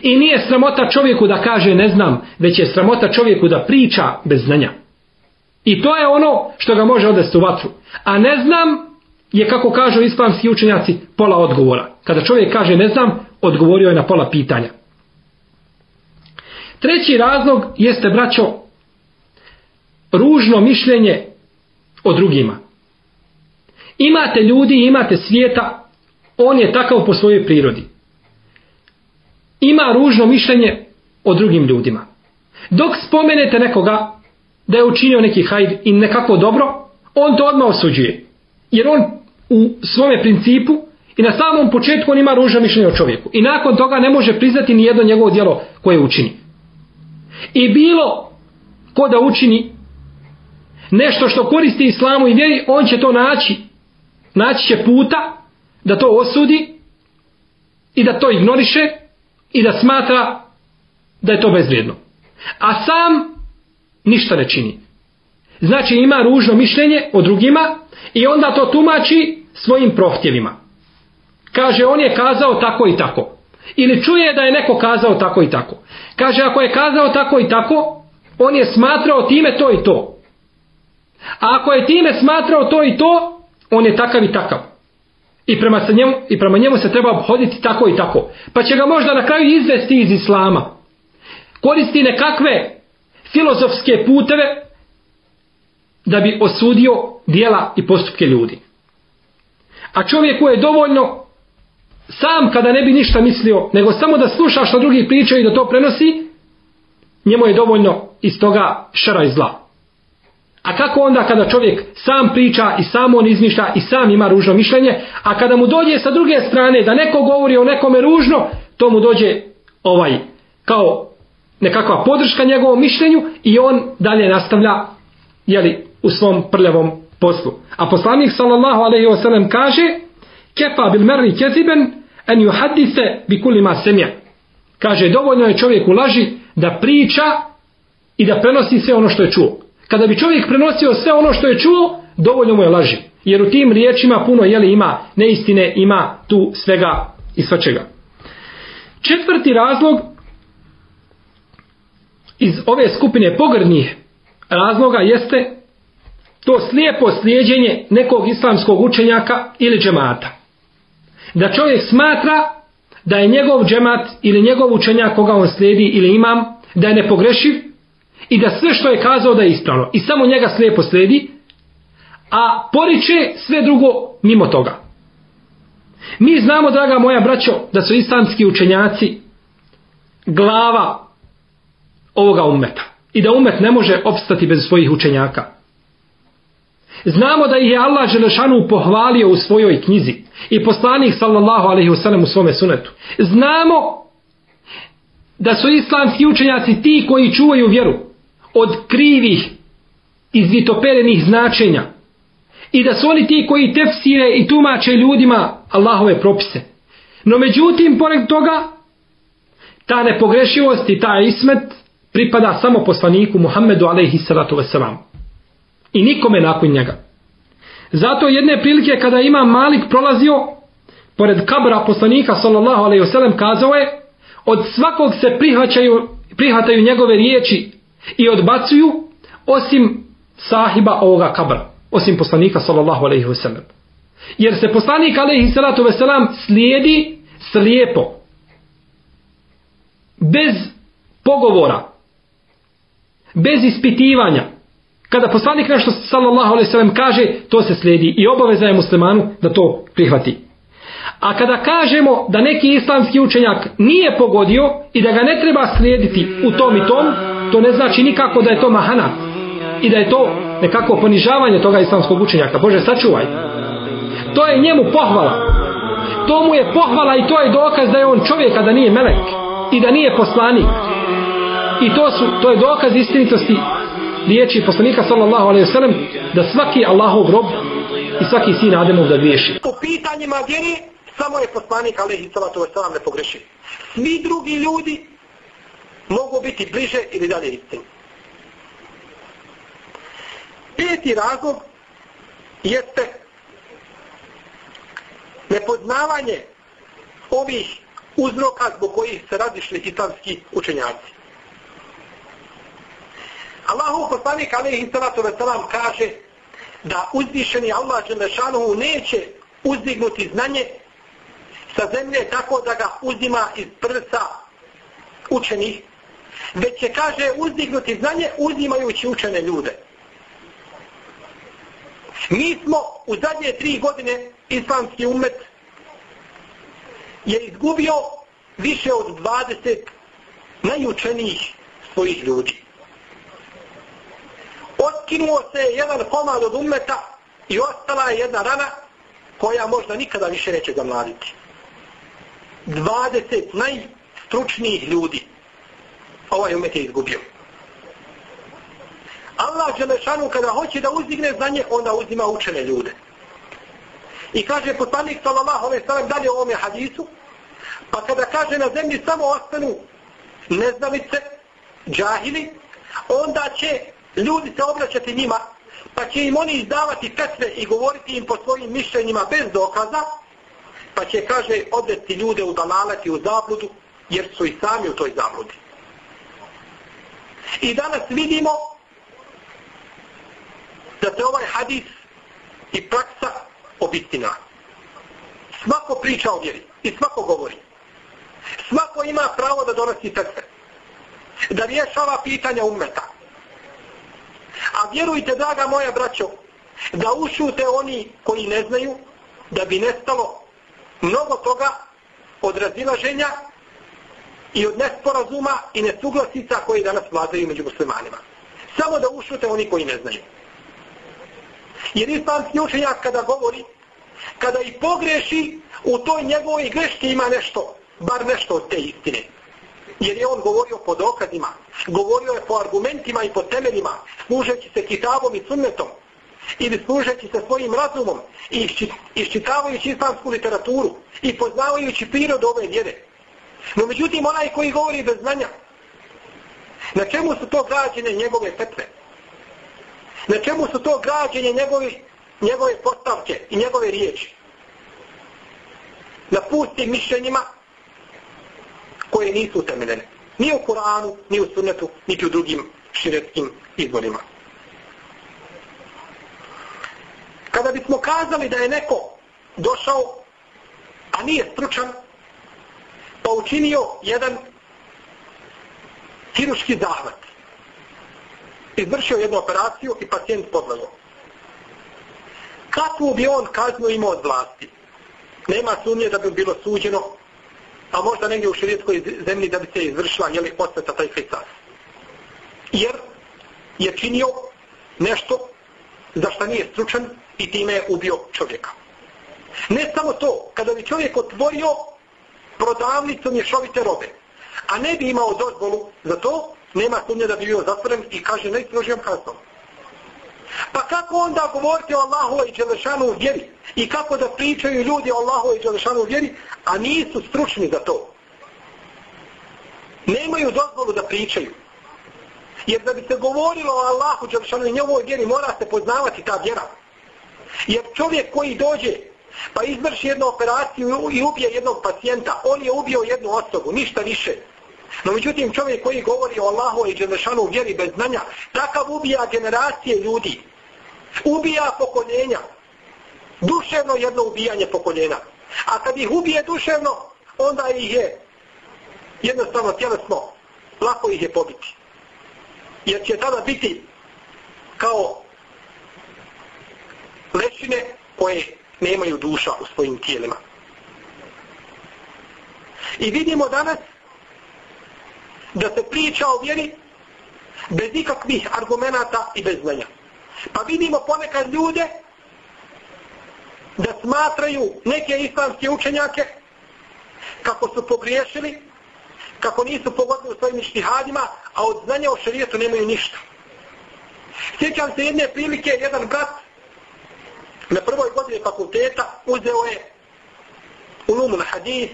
A: I nije sramota čovjeku da kaže ne znam. Već je sramota čovjeku da priča bez znanja. I to je ono što ga može odvesti u vatru. A ne znam je kako kažu islamski učenjaci pola odgovora. Kada čovjek kaže ne znam, odgovorio je na pola pitanja. Treći razlog jeste, braćo, ružno mišljenje o drugima. Imate ljudi, imate svijeta, on je takav po svojoj prirodi. Ima ružno mišljenje o drugim ljudima. Dok spomenete nekoga da je učinio neki hajd i nekako dobro, on to odmah osuđuje. Jer on u svome principu i na samom početku on ima ružno mišljenje o čovjeku. I nakon toga ne može priznati ni jedno njegovo djelo koje učini. I bilo ko da učini nešto što koristi islamu i vjeri, on će to naći. Naći će puta da to osudi i da to ignoriše i da smatra da je to bezvrijedno. A sam ništa ne čini. Znači ima ružno mišljenje o drugima i onda to tumači svojim prohtjevima. Kaže, on je kazao tako i tako. Ili čuje da je neko kazao tako i tako. Kaže, ako je kazao tako i tako, on je smatrao time to i to. A ako je time smatrao to i to, on je takav i takav. I prema, se njemu, I prema njemu se treba obhoditi tako i tako. Pa će ga možda na kraju izvesti iz islama. Koristi nekakve filozofske puteve da bi osudio dijela i postupke ljudi. A čovjeku je dovoljno sam kada ne bi ništa mislio, nego samo da sluša što drugi pričaju i da to prenosi, njemu je dovoljno iz toga šara i zla. A kako onda kada čovjek sam priča i sam on izmišlja i sam ima ružno mišljenje, a kada mu dođe sa druge strane da neko govori o nekome ružno, to mu dođe ovaj kao nekakva podrška njegovom mišljenju i on dalje nastavlja jeli, u svom prljavom poslu. A poslanik sallallahu alejhi ve sellem kaže: "Kefa bil mar'i keziben an yuhaddise bi kulli ma sami'a." Kaže dovoljno je čovjek u laži da priča i da prenosi sve ono što je čuo. Kada bi čovjek prenosio sve ono što je čuo, dovoljno mu je laži. Jer u tim riječima puno jeli ima neistine, ima tu svega i svačega. Četvrti razlog iz ove skupine pogrdnih razloga jeste to slijepo slijedjenje nekog islamskog učenjaka ili džemata. Da čovjek smatra da je njegov džemat ili njegov učenjak koga on slijedi ili imam, da je nepogrešiv i da sve što je kazao da je ispravno i samo njega slijepo slijedi, a poriče sve drugo mimo toga. Mi znamo, draga moja braćo, da su islamski učenjaci glava ovoga ummeta. i da umet ne može opstati bez svojih učenjaka. Znamo da ih je Allah Želešanu pohvalio u svojoj knjizi i poslanik sallallahu alaihi wasallam u svome sunetu. Znamo da su islamski učenjaci ti koji čuvaju vjeru od krivih izvitoperenih značenja i da su oni ti koji tefsire i tumače ljudima Allahove propise. No međutim, pored toga, ta nepogrešivost i ta ismet pripada samo poslaniku Muhammedu alaihi salatu wasalam. I nikome nakon njega. Zato jedne prilike kada ima Malik prolazio pored kabra poslanika sallallahu alaihi wasalam kazao je od svakog se prihvaćaju, prihvataju njegove riječi i odbacuju osim sahiba ovoga kabra, osim poslanika sallallahu alaihi wasalam. Jer se poslanik alaihi salatu wasalam slijedi slijepo, bez pogovora, bez ispitivanja. Kada poslanik nešto sallallahu alaihi wasallam kaže, to se slijedi i obaveza je muslimanu da to prihvati. A kada kažemo da neki islamski učenjak nije pogodio i da ga ne treba slijediti u tom i tom, to ne znači nikako da je to mahana i da je to nekako ponižavanje toga islamskog učenjaka. Bože, sačuvaj. To je njemu pohvala. To mu je pohvala i to je dokaz da je on čovjek, a da nije melek i da nije poslanik. I to su to je dokaz istinitosti riječi poslanika sallallahu alejhi ve sellem da svaki Allahov rob i svaki sin Ademov da griješi.
B: Po pitanjima vjeri samo je poslanik alejhi salatu vesselam ne pogreši. Svi drugi ljudi mogu biti bliže ili dalje istini. Peti razlog jeste nepoznavanje ovih uzroka zbog kojih se razišli islamski učenjaci. Allahu poslanik alejhi salatu vesselam kaže da uzvišeni Allah dželle neće uzdignuti znanje sa zemlje tako da ga uzima iz prsa učenih, već će, kaže, uzdignuti znanje uzimajući učene ljude. Mi smo u zadnje tri godine islamski umet je izgubio više od 20 najučenijih svojih ljudi. Raskinuo se jedan komad od umeta i ostala je jedna rana koja možda nikada više neće zamladiti. 20 najstručnijih ljudi ovaj umet je izgubio. Allah Đelešanu kada hoće da uzdigne znanje, onda uzima učene ljude. I kaže poslanik sallallahu alejhi ve sellem dalje u ovom hadisu, pa kada kaže na zemlji samo ostanu neznalice, džahili, onda će ljudi se obraćati njima, pa će im oni izdavati petve i govoriti im po svojim mišljenjima bez dokaza, pa će, kaže, odvesti ljude u dalalati, u zabludu, jer su i sami u toj zabludi. I danas vidimo da se ovaj hadis i praksa obistina. Svako priča o vjeri i svako govori. Svako ima pravo da donosi srce. Da rješava pitanja umeta. A vjerujte, draga moja braćo, da ušute oni koji ne znaju, da bi nestalo mnogo toga od razilaženja i od nesporazuma i nesuglasica koji danas vladaju među muslimanima. Samo da ušute oni koji ne znaju. Jer islamski učenjak kada govori, kada i pogreši, u toj njegovoj greški ima nešto, bar nešto od te istine. Jer je on govorio po dokazima, govorio je po argumentima i po temeljima, služeći se kitabom i sunnetom, ili služeći se svojim razumom i iščitavajući islamsku literaturu i poznavajući prirodu ove vjere. No međutim, onaj koji govori bez znanja, na čemu su to građene njegove petve? Na čemu su to građene njegove, njegove postavke i njegove riječi? Na pustim mišljenjima koje nisu utemeljene. Ni u Kur'anu, ni u sunnetu, niti u drugim širetskim izvorima. Kada bismo kazali da je neko došao, a nije stručan, pa učinio jedan hiruški zahvat. Izvršio jednu operaciju i pacijent podlazo. Kakvu bi on kaznu imao od vlasti? Nema sumnje da bi bilo suđeno, a možda negdje u širijetskoj zemlji da bi se izvršila jeli osveta taj fejsas. Jer je činio nešto za što nije stručan i time je ubio čovjeka. Ne samo to, kada bi čovjek otvorio prodavnicu mješovite robe, a ne bi imao dozvolu za to, nema sumnje da bi bio zatvoren i kaže najstrožijom kaznom. Pa kako onda govoriti o Allahu i Đelešanu vjeri? I kako da pričaju ljudi o Allahu i Đelešanu vjeri, a nisu stručni za to? Nemaju dozvolu da pričaju. Jer da bi se govorilo o Allahu Đelešanu i njegovoj vjeri, mora se poznavati ta vjera. Jer čovjek koji dođe pa izvrši jednu operaciju i ubije jednog pacijenta, on je ubio jednu osobu, ništa više. No međutim čovjek koji govori o Allahu i Đelešanu vjeri bez znanja, takav ubija generacije ljudi. Ubija pokoljenja. Duševno jedno ubijanje pokoljena. A kad ih ubije duševno, onda ih je jednostavno tjelesno, lako ih je pobiti. Jer će tada biti kao lešine koje nemaju duša u svojim tijelima. I vidimo danas da se priča o vjeri bez ikakvih argumenata i bez znanja. Pa vidimo ponekad ljude da smatraju neke islamske učenjake kako su pogriješili, kako nisu pogodili u svojim ištihadima, a od znanja o šarijetu nemaju ništa. Sjećam se jedne prilike, jedan brat na prvoj godini fakulteta uzeo je ulumu na hadis,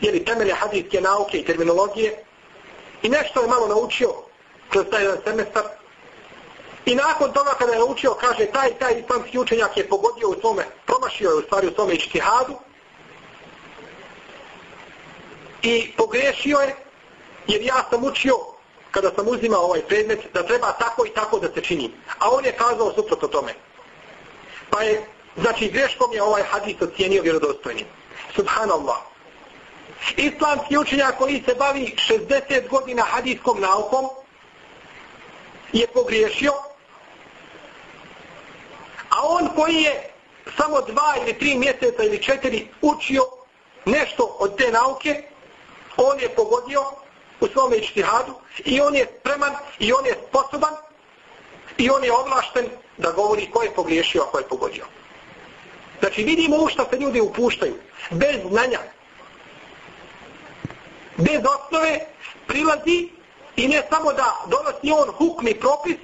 B: jeli temelje hadijske nauke i terminologije, I nešto je malo naučio kroz taj jedan semestar. I nakon toga kada je naučio, kaže, taj, taj islamski učenjak je pogodio u tome, promašio je u stvari u tome ištihadu. I pogrešio je, jer ja sam učio, kada sam uzimao ovaj predmet, da treba tako i tako da se čini. A on je kazao suprotno tome. Pa je, znači, greškom je ovaj hadis ocijenio vjerodostojnim. Subhanallah islamski učenjak koji se bavi 60 godina hadijskom naukom je pogriješio a on koji je samo dva ili tri mjeseca ili četiri učio nešto od te nauke on je pogodio u svom ištihadu i on je spreman i on je sposoban i on je ovlašten da govori ko je pogriješio a ko je pogodio. Znači vidimo u što se ljudi upuštaju. Bez znanja bez osnove prilazi i ne samo da donosi on hukmi propis,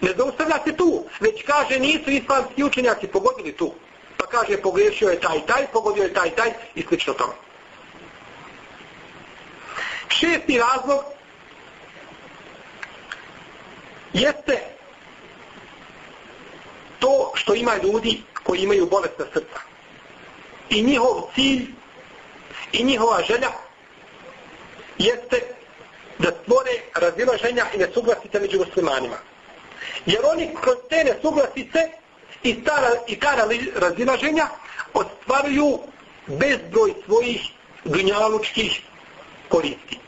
B: ne zaustavlja se tu, već kaže nisu islamski učenjaci pogodili tu. Pa kaže pogriješio je taj taj, pogodio je taj taj i slično tome. Šesti razlog jeste to što ima ljudi koji imaju bolestna srca. I njihov cilj i njihova želja jeste da stvore razilaženja i nesuglasice među muslimanima. Jer oni kroz te nesuglasice i ta, i ta razilaženja ostvaruju bezbroj svojih dunjalučkih koristi.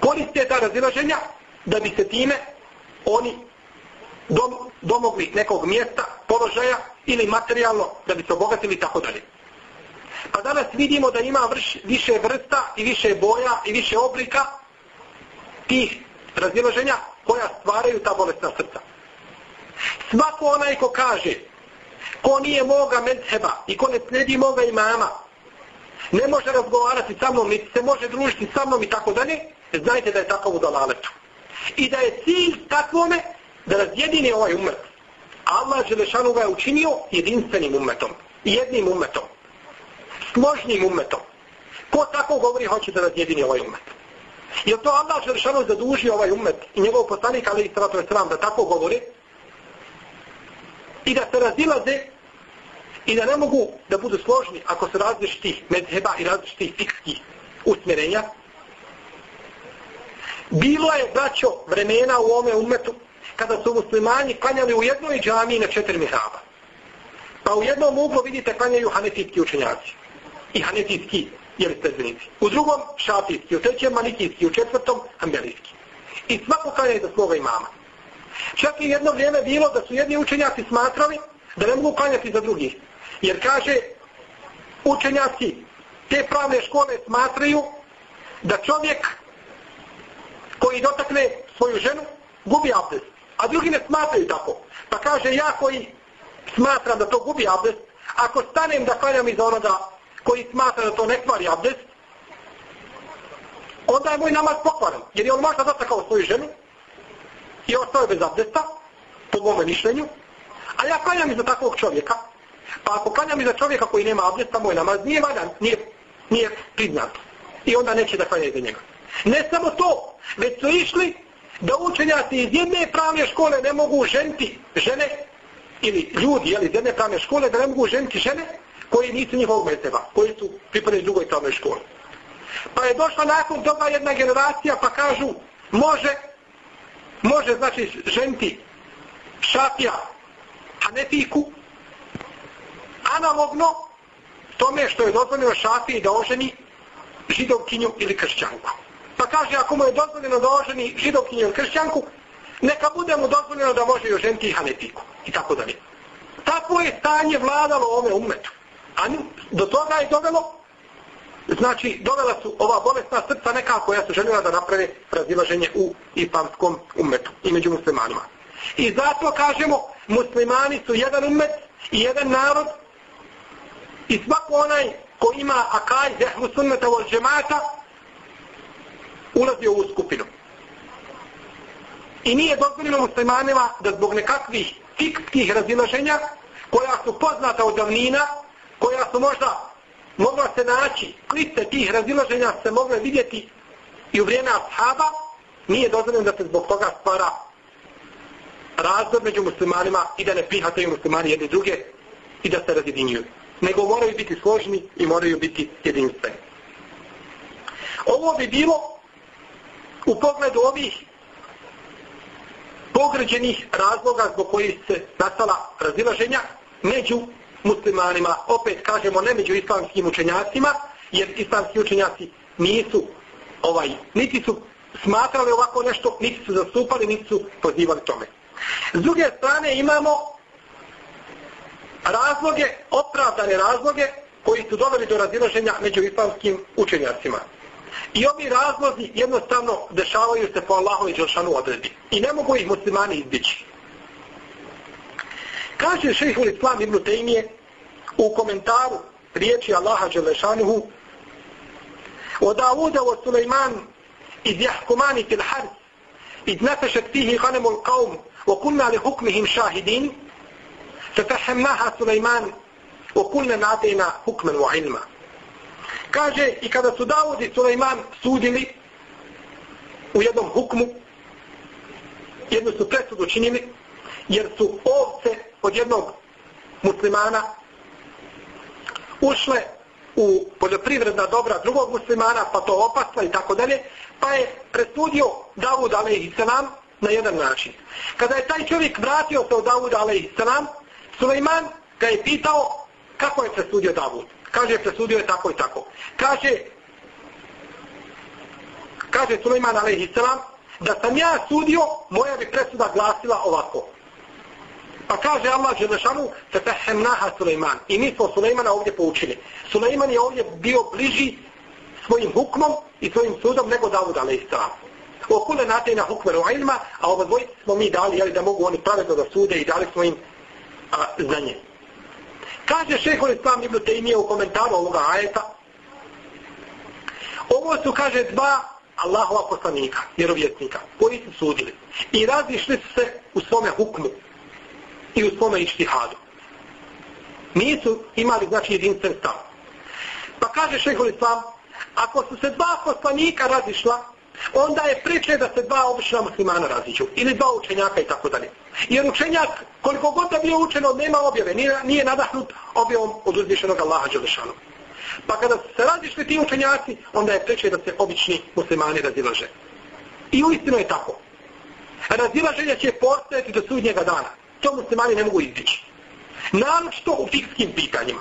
B: Koriste ta razilaženja da bi se time oni dom, domogli nekog mjesta, položaja ili materijalno da bi se obogatili tako dalje. Pa danas vidimo da ima vrš, više vrsta i više boja i više oblika tih razilaženja koja stvaraju ta bolestna srca. Svako onaj ko kaže ko nije moga medheba i ko ne sledi moga imama ne može razgovarati sa mnom niti se može družiti sa mnom i tako dalje znajte da je takav u dalaletu. I da je cilj takvome da razjedine ovaj umet. Allah Želešanu ga je učinio jedinstvenim umetom. Jednim umetom složnim umetom. Ko tako govori hoće da razjedini ovaj umet? Je to Allah Želešanu zaduži ovaj umet i njegov poslanik ali i sratu je sram da tako govori i da se razilaze i da ne mogu da budu složni ako su različitih medheba i različitih fikskih usmjerenja. Bilo je, braćo, vremena u ome umetu kada su muslimani klanjali u jednoj džami na četiri mihraba. Pa u jednom uglu vidite klanjaju hanetijski učenjaci i hanefijski jeli sredbenici. U drugom šafijski, u trećem malikijski, u četvrtom ambelijski. I svako kada je za svoga imama. Čak je jedno vrijeme bilo da su jedni učenjaci smatrali da ne mogu klanjati za drugih. Jer kaže, učenjaci te pravne škole smatraju da čovjek koji dotakne svoju ženu gubi abdest.
A: A drugi ne smatraju tako. Pa kaže, ja koji smatram da to gubi abdest, ako stanem da klanjam iza onoga koji smatra da to ne kvari abdest, onda je moj namaz pokvaren. Jer je on možda zatakao svoju ženu i ostao je bez abdesta, po mome mišljenju, a ja klanjam iza takvog čovjeka, pa ako klanjam iza čovjeka koji nema abdesta, moj namaz nije valjan, nije, nije priznat. I onda neće da klanja iza njega. Ne samo to, već su išli da učenjaci iz jedne pravne škole ne mogu ženiti žene ili ljudi jeli, iz jedne pravne škole da ne mogu ženiti žene koji nisu njihovog mezeba, koji su pripadili drugoj tome školi. Pa je došla nakon toga jedna generacija pa kažu može može znači ženti šafija hanefiku analogno tome što je dozvoljeno šafiji da oženi židovkinju ili kršćanku. Pa kaže, ako mu je dozvoljeno da oženi židovkinju ili kršćanku, neka bude mu dozvoljeno da može i oženti i. I tako dalje. Tako je stanje vladalo ove umetu. A do toga je dovelo, znači, dovela su ova bolesna srca neka koja su željela da naprave razilaženje u islamskom umetu i među muslimanima. I zato kažemo, muslimani su jedan umet i jedan narod i svako onaj ko ima akaj zehmu sunnata od džemata ulazi u ovu skupinu. I nije dozvoljeno muslimanima da zbog nekakvih fikskih razilaženja koja su poznata od davnina, koja su možda mogla se naći, klice tih razilaženja se mogle vidjeti i u vrijeme ashaba, nije dozvoljeno da se zbog toga stvara razdor među muslimanima i da ne prihvataju muslimani jedni druge i da se razjedinjuju. Nego moraju biti složni i moraju biti jedinstveni. Ovo bi bilo u pogledu ovih pogređenih razloga zbog kojih se nastala razilaženja među muslimanima, opet kažemo ne među islamskim učenjacima, jer islamski učenjaci nisu ovaj, niti su smatrali ovako nešto, niti su zastupali, niti su pozivali tome. S druge strane imamo razloge, opravdane razloge koji su doveli do razilaženja među islamskim učenjacima. I ovi razlozi jednostavno dešavaju se po Allahu i Đelšanu odredbi. I ne mogu ih muslimani izbići. Kaže šehhul Islam ibn Tejmije u komentaru riječi Allaha Đelešanuhu o Davuda o Suleiman iz jahkumani fil harz iz nefešet fihi hanemu l'qavm o kunna li hukmihim šahidin fefehemnaha Suleiman wa kunna nadejna hukmen wa ilma. Kaže, i kada su Davud i Suleiman sudili u jednom hukmu, jednu su presudu činili, jer su ovce od jednog muslimana ušle u poljoprivredna dobra drugog muslimana, pa to opasla i tako dalje, pa je presudio Davud a.s. na jedan način. Kada je taj čovjek vratio se od Davud a.s. Suleiman ga je pitao kako je presudio Davud. Kaže, presudio je tako i tako. Kaže, kaže Suleiman a.s. da sam ja sudio, moja bi presuda glasila ovako. Pa kaže Allah Želešanu, se fehemnaha Suleiman. I mi smo Suleimana ovdje poučili. Suleiman je ovdje bio bliži svojim hukmom i svojim sudom nego Davud a.s. Okule nate na hukmeru ilma, a ovo dvojice smo mi dali, jeli da mogu oni pravedno da sude i dali smo im a, znanje. Kaže šehol Islam Ibn Taymiye u komentaru ovoga ajeta, ovo su, kaže, dva Allahova poslanika, vjerovjetnika, koji su sudili. I razišli su se u svome hukmu i u svome ištihadu. Nisu imali, znači, jedinstven stav. Pa kaže šehol Islam, ako su se dva poslanika razišla, onda je priče da se dva obična muslimana raziđu. Ili dva učenjaka i tako dalje. Jer učenjak, koliko god da bio učeno, nema objave. Nije, nije nadahnut objavom od uzvišenog Allaha Đelešanu. Pa kada se razišli ti učenjaci, onda je priče da se obični muslimani razilaže. I uistinu je tako. Razilaženje će postojati do sudnjega dana. To muslimani ne mogu izbjeći. Naročito u fikskim pitanjima.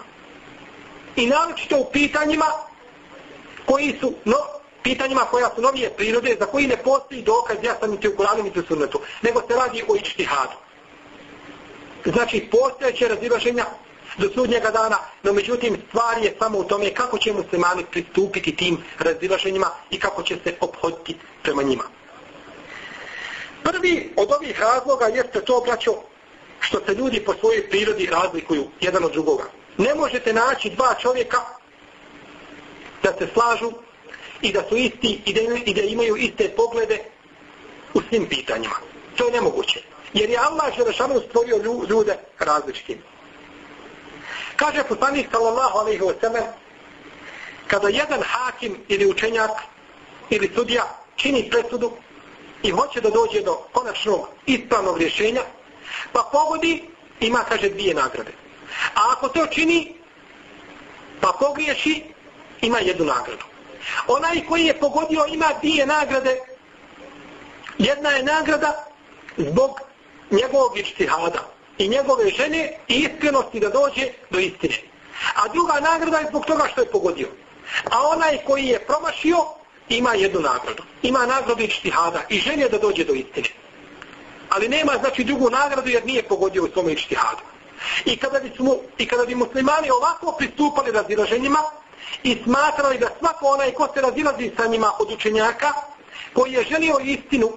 A: I naročito u pitanjima koji su no, pitanjima koja su novije prirode, za koji ne postoji dokaz jasan niti u Kuranu niti u sunnetu, nego se radi o ičtihadu. Znači, postojeće razilaženja do sudnjega dana, no međutim stvar je samo u tome kako će muslimani pristupiti tim razilaženjima i kako će se obhoditi prema njima. Prvi od ovih razloga jeste to, braćo, što se ljudi po svojoj prirodi razlikuju jedan od drugoga. Ne možete naći dva čovjeka da se slažu i da su isti i da, i da imaju iste poglede u svim pitanjima. To je nemoguće. Jer je Allah Želešanu stvorio ljude različitim. Kaže poslanik sallallahu alaihi wa sallam kada jedan hakim ili učenjak ili sudija čini presudu i hoće da dođe do konačnog ispravnog rješenja, pa pogodi, ima, kaže, dvije nagrade. A ako to čini, pa pogriješi, ima jednu nagradu. Onaj koji je pogodio ima dvije nagrade. Jedna je nagrada zbog njegovog ištihada i njegove žene i iskrenosti da dođe do istine. A druga nagrada je zbog toga što je pogodio. A onaj koji je promašio ima jednu nagradu. Ima nagradu ištihada i želje da dođe do istine. Ali nema znači drugu nagradu jer nije pogodio u svom ištihadu. I kada bi, smo, I kada bi muslimani ovako pristupali razilaženjima i smatrali da svako onaj ko se razilazi sa njima od učenjaka, koji je želio istinu,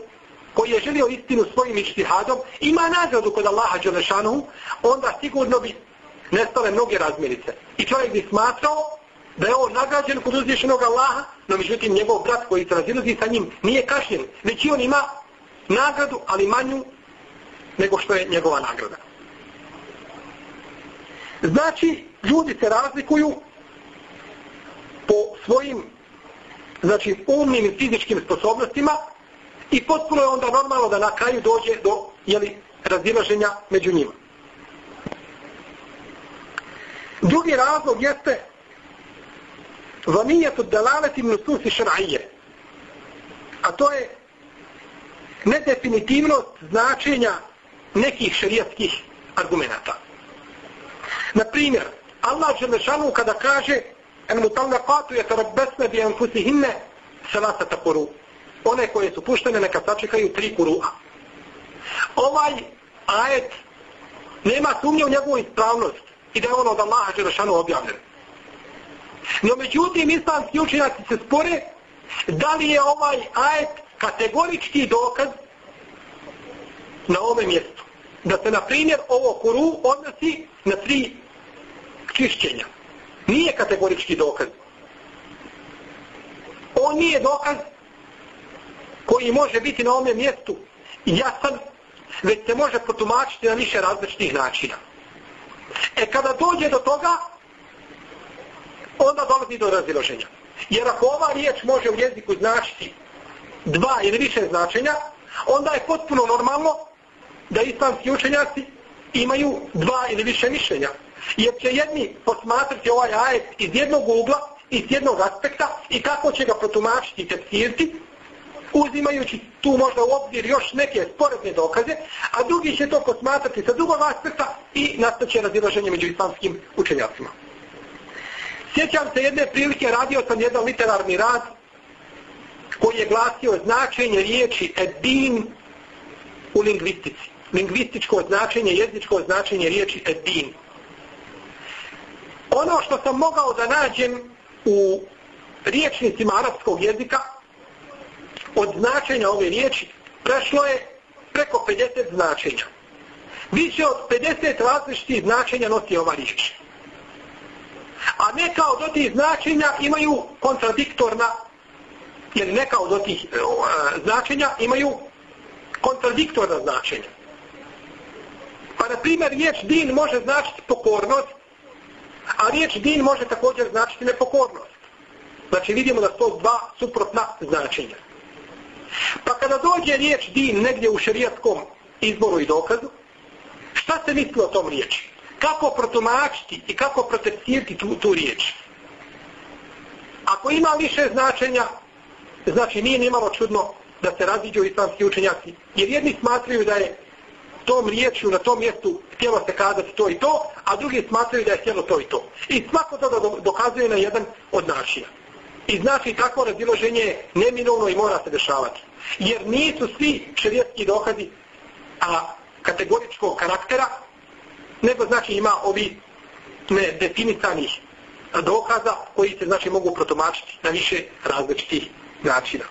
A: koji je želio istinu svojim ištihadom, ima nagradu kod Allaha Đelešanu, onda sigurno bi nestale mnoge razmirice. I čovjek bi smatrao da je on nagrađen kod uzvišenog Allaha, no međutim njegov brat koji se razilazi sa njim nije kašnjen, već i on ima nagradu, ali manju nego što je njegova nagrada. Znači, ljudi se razlikuju po svojim znači, umnim i fizičkim sposobnostima i potpuno je onda normalno da na kraju dođe do jeli, razilaženja među njima. Drugi razlog jeste vanijetu dalaleti nususi šar'ije. A to je nedefinitivnost značenja nekih šerijatskih argumenta. Na primjer, Allah Želešanu kada kaže en mutallaqatu yatarabbasna bi anfusihinna salasata quru. One koje su puštene neka sačekaju tri kurua. Ovaj ajet nema sumnje u njegovu ispravnost i da je ono od Allaha Želešanu objavljen. No međutim, islamski učenjaci se spore da li je ovaj ajet kategorički dokaz na ovome mjestu. Da se, na primjer, ovo kuru odnosi na tri čišćenja. Nije kategorički dokaz. On nije dokaz koji može biti na ovome mjestu jasan, već se može potumačiti na više različitih načina. E kada dođe do toga, onda dolazi do razilaženja. Jer ako ova riječ može u jeziku značiti dva ili više značenja, onda je potpuno normalno da islamski učenjaci imaju dva ili više mišljenja. Jer će jedni posmatrati ovaj ajet iz jednog ugla, iz jednog aspekta i kako će ga protumačiti i tepsirti, uzimajući tu možda u obzir još neke sporedne dokaze, a drugi će to posmatrati sa drugog aspekta i nastaće razilaženje među islamskim učenjacima. Sjećam se jedne prilike, radio sam jedan literarni rad koji je glasio značenje riječi edin u lingvistici. Lingvističko značenje, jezičko značenje riječi edin. Ono što sam mogao da nađem u riječnicima arapskog jezika od značenja ove riječi prešlo je preko 50 značenja. Više od 50 različitih značenja nosi ova riječ a neka od tih značenja imaju kontradiktorna, jer neka od tih e, e, značenja imaju kontradiktorna značenja. Pa, na primjer, riječ din može značiti pokornost, a riječ din može također značiti nepokornost. Znači, vidimo da su dva suprotna značenja. Pa kada dođe riječ din negdje u šerijatskom izboru i dokazu, šta se misli o tom riječi? kako protumačiti i kako protestirati tu, tu riječ. Ako ima više značenja, znači nije nimalo čudno da se raziđu islamski učenjaci. Jer jedni smatraju da je tom riječju na tom mjestu htjelo se kazati to i to, a drugi smatraju da je htjelo to i to. I svako to dokazuje na jedan od načina. I znači takvo raziloženje je neminovno i mora se dešavati. Jer nisu svi šerijetski dokazi a kategoričkog karaktera, nego znači ima ovi nedefinisanih dokaza koji se znači mogu protumačiti na više različitih načina.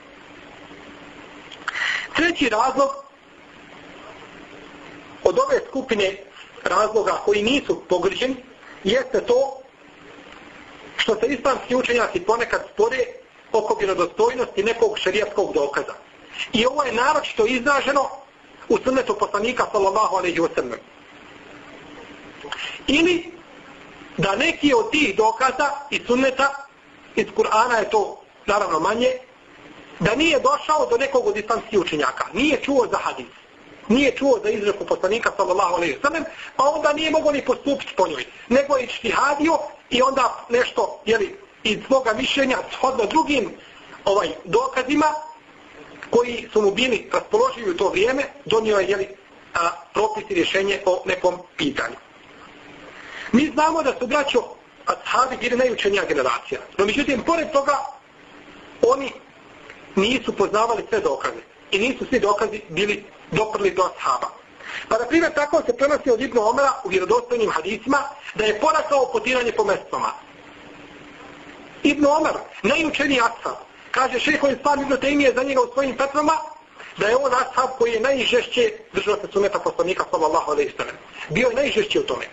A: Treći razlog od ove skupine razloga koji nisu pogriženi, jeste to što se islamski učenjaci ponekad spore oko vjerodostojnosti nekog šerijatskog dokaza. I ovo je naročito izraženo u sunnetu poslanika sallallahu alaihi wa sallam. Ili da neki od tih dokaza i sunneta iz Kur'ana je to naravno manje, da nije došao do nekog od islamskih učenjaka, nije čuo za hadis, nije čuo za izreku poslanika sallallahu alaihi sallam, pa onda nije mogao ni postupiti po njoj, nego je štihadio i onda nešto, jeli, iz svoga mišljenja, shodno drugim ovaj dokazima, koji su mu bili raspoloživi u to vrijeme, donio je, jeli, a, propis i rješenje o nekom pitanju. Mi znamo da su braćo ashabi bili najučenija generacija. No međutim, pored toga, oni nisu poznavali sve dokaze. I nisu svi dokazi bili doprli do ashaba. Pa na primjer, tako se prenosi od Ibnu Omera u vjerodostojnim hadisima da je porakao potiranje po mestvama. Ibnu Omer, najučeniji ashab, kaže šeho Islam Ibnu Tejmije za njega u svojim petvama, da je on ashab koji je najžešće držao se suneta poslanika sallallahu alaihi sallam. Bio je najžešće u tome.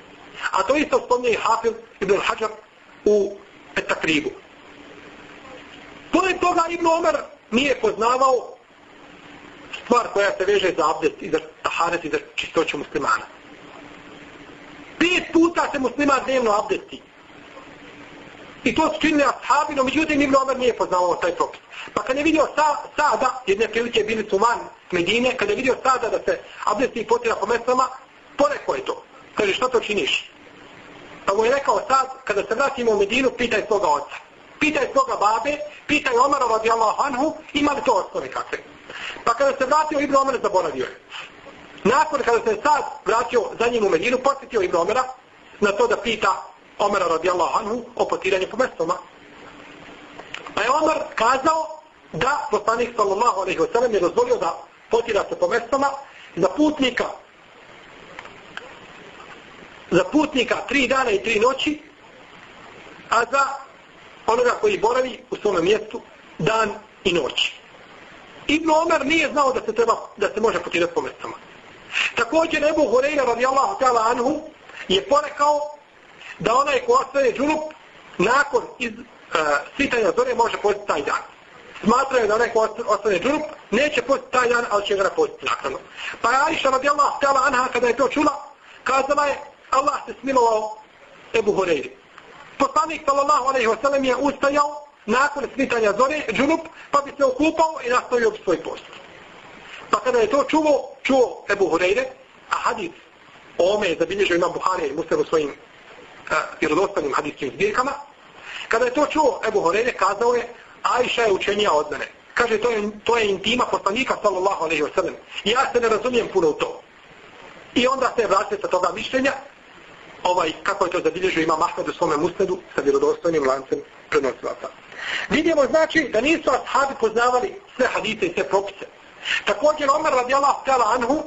A: A to isto spomnio i Hafil ibn Hajar u Etakribu. Pored toga Ibn Omer nije poznavao stvar koja se veže za abdest i za taharet i za čistoću muslimana. Pet puta se musliman dnevno abdesti. I to su činili ashabi, no međutim Ibn Omer nije poznavao taj propis. Pa kad je vidio sa, Sada, jedne prilike bili su van Medine, kada je vidio Sada da se abdesti i potira po mesama, porekao je to. Kaže, što to činiš? Pa mu je rekao sad, kada se vratimo u Medinu, pitaj svoga oca. Pitaj svoga babe, pitaj Omara radijallahu anhu, ima li to osnovi kakve. Pa kada se vratio Ibn Omer, zaboravio je. Nakon kada se sad vratio za njim u Medinu, posjetio Ibn Omera na to da pita Omara radijallahu anhu o potiranju po mestoma. Pa je Omer kazao da poslanik sallallahu alaihi wa sallam je dozvolio da potira se po mestoma za putnika za putnika tri dana i tri noći, a za onoga koji boravi u svom mjestu dan i noć. Ibn Omer nije znao da se treba da se može potirati po mjestama. Također Ebu Horeira radijallahu ta'ala anhu je porekao da onaj ko ostaje džunup nakon iz e, uh, svitanja zore može postiti taj dan. Smatraju da onaj ko ostane džunup neće postiti taj dan, ali će ga postiti nakon. Pa je Aisha radijallahu ta'ala anha kada je to čula, kazala je Allah se smilovao Ebu Horeiri. Poslanik sallallahu alejhi ve sellem je ustajao nakon svitanja zore, džunup, pa bi se okupao i nastavio svoj post. Pa kada je to čuo, čuo Ebu Hureyre, a hadis o ome je zabilježio imam Buhari i Muslim u svojim uh, vjerodostanim hadijskim zbirkama, kada je to čuo Ebu Hureyre, kazao je, Ajša je učenija od mene. Kaže, to je, to je intima poslanika sallallahu alaihi wasallam. Ja se ne razumijem puno u to. I onda se vraća sa toga mišljenja ovaj, kako je to zabilježio ima Mahmed u svome musnedu sa vjerodostojnim lancem prenosilaca. Vidimo znači da nisu ashabi poznavali sve hadite i sve propise. Također Omer radijallahu ta'ala anhu,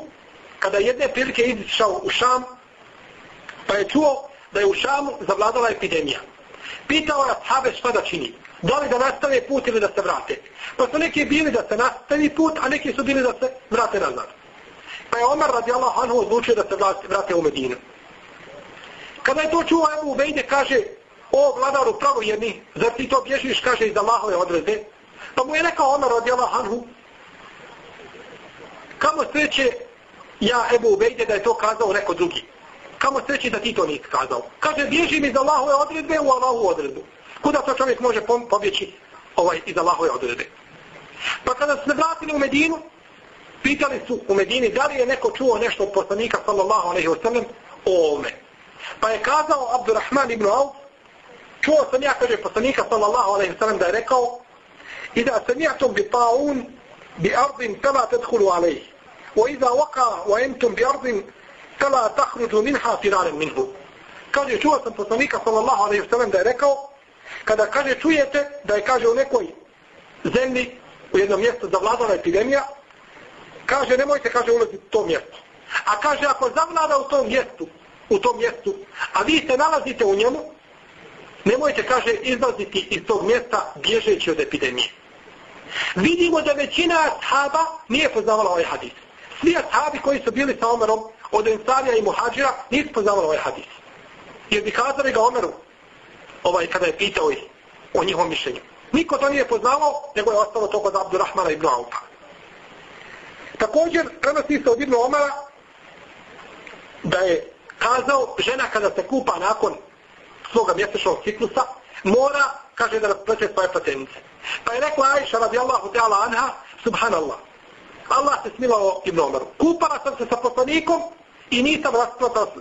A: kada jedne prilike izišao u Šam, pa je čuo da je u Šamu zavladala epidemija. Pitao je ashabe šta da čini. Da li da nastave put ili da se vrate. Pa su neki bili da se nastavi put, a neki su bili da se vrate nazad. Pa je Omer radijallahu anhu odlučio da se vrate u Medinu. Kada je to čuo Ebu Ubejde, kaže, o vladaru pravovjerni, zar ti to bježiš, kaže, iz Allahove odrede? Pa mu je rekao Omer radijala Hanhu, kamo sreće ja Ebu Ubejde da je to kazao neko drugi? Kamo sreće da ti to nisi kazao? Kaže, bježim iz Allahove odredbe u Allahu odredu. Kuda to čovjek može pobjeći ovaj, iz Allahove odrede? Pa kada se vratili u Medinu, pitali su u Medini da li je neko čuo nešto od poslanika sallallahu alaihi wa sallam o ovome. Pa je kazao Abdurrahman ibn Auf, čuo sam ja, kaže poslanika sallallahu alaihi sallam da je rekao, i da sam ja tom bi taun bi ardin tala tedhulu alaihi. O iza waka wa entum bi ardin tala tahruđu minha firaren minhu. Kaže, čuo sam poslanika sallallahu alaihi sallam da je rekao, kada kaže čujete da je kaže u nekoj zemlji u jednom mjestu zavladala epidemija, kaže nemojte kaže ulaziti u to mjesto. A kaže ako zavlada u tom mjestu u tom mjestu, a vi se nalazite u njemu, nemojte, kaže, izlaziti iz tog mjesta bježeći od epidemije. Vidimo da većina ashaba nije poznavala ovaj hadis. Svi ashabi koji su bili sa Omerom, od Ensarija i Muhađira nisu poznavali ovaj hadis. Jer bi kazali ga Omeru, ovaj, kada je pitao ih o njihovom mišljenju. Niko to nije poznavao, nego je ostalo to kod Abdurrahmana ibn Aufa. Također, prenosi se od Ibn Omara da je kazao žena kada se kupa nakon svoga mjesečnog ciklusa, mora, kaže da rasplete svoje patenice. Pa je rekla Aisha radijallahu ta'ala anha, subhanallah, Allah se smilao Ibn Omeru. Kupala sam se sa poslanikom i nisam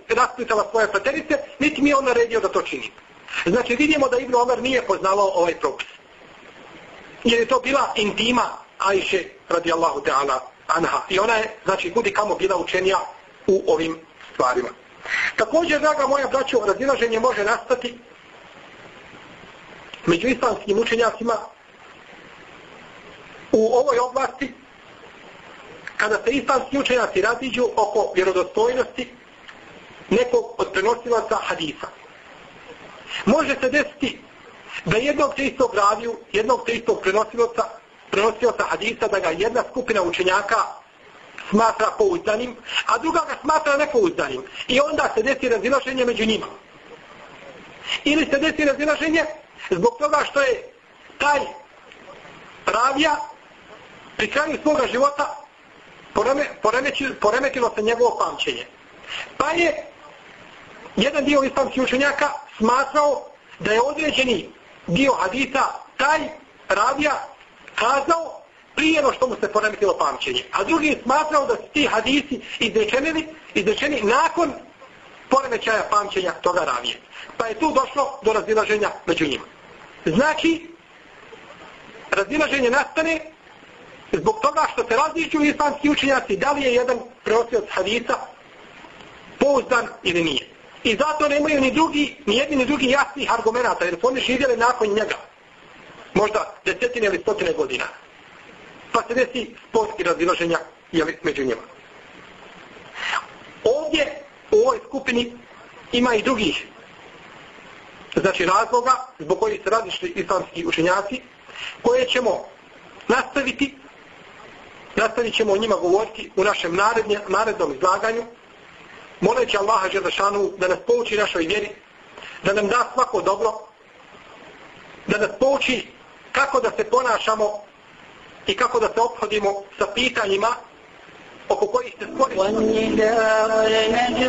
A: rasplitala svoje patenice, niti mi je on naredio da to čini. Znači vidimo da Ibn Omer nije poznavao ovaj propis. Jer je to bila intima Ajše radijallahu ta'ala anha. I ona je, znači, budi kamo bila učenja u ovim stvarima. Također, draga moja braćo, razilaženje može nastati među islamskim učenjacima u ovoj oblasti kada se islamski učenjaci raziđu oko vjerodostojnosti nekog od prenosilaca hadisa. Može se desiti da jednog te istog raviju, jednog te istog prenosilaca, prenosilaca hadisa, da ga jedna skupina učenjaka smatra pouzdanim, a druga ga smatra nepouzdanim. I onda se desi razilaženje među njima. Ili se desi razilaženje zbog toga što je taj ravija pri kraju svoga života poreme, poremetilo se njegovo pamćenje. Pa je jedan dio islamskih učenjaka smatrao da je određeni dio hadisa taj ravija kazao prije no što mu se poremetilo pamćenje. A drugi je smatrao da su ti hadisi izrečeni, izrečeni nakon poremećaja pamćenja toga ravije. Pa je tu došlo do razilaženja među njima. Znači, razilaženje nastane zbog toga što se različuju islamski učenjaci da li je jedan preosioc hadisa pouzdan ili nije. I zato nemaju ni drugi, ni jedni ni drugi jasnih argumenta, jer su oni živjeli nakon njega. Možda desetine ili stotine godina pa se desi spor i razilaženja jeli, među njima. Ovdje u ovoj skupini ima i drugih znači razloga zbog kojih se različili islamski učenjaci koje ćemo nastaviti nastavit ćemo o njima govoriti u našem narednje, narednom izlaganju moleći Allaha Želešanu da nas pouči našoj vjeri da nam da svako dobro da nas pouči kako da se ponašamo i kako da se obhodimo sa pitanjima oko kojih se spori.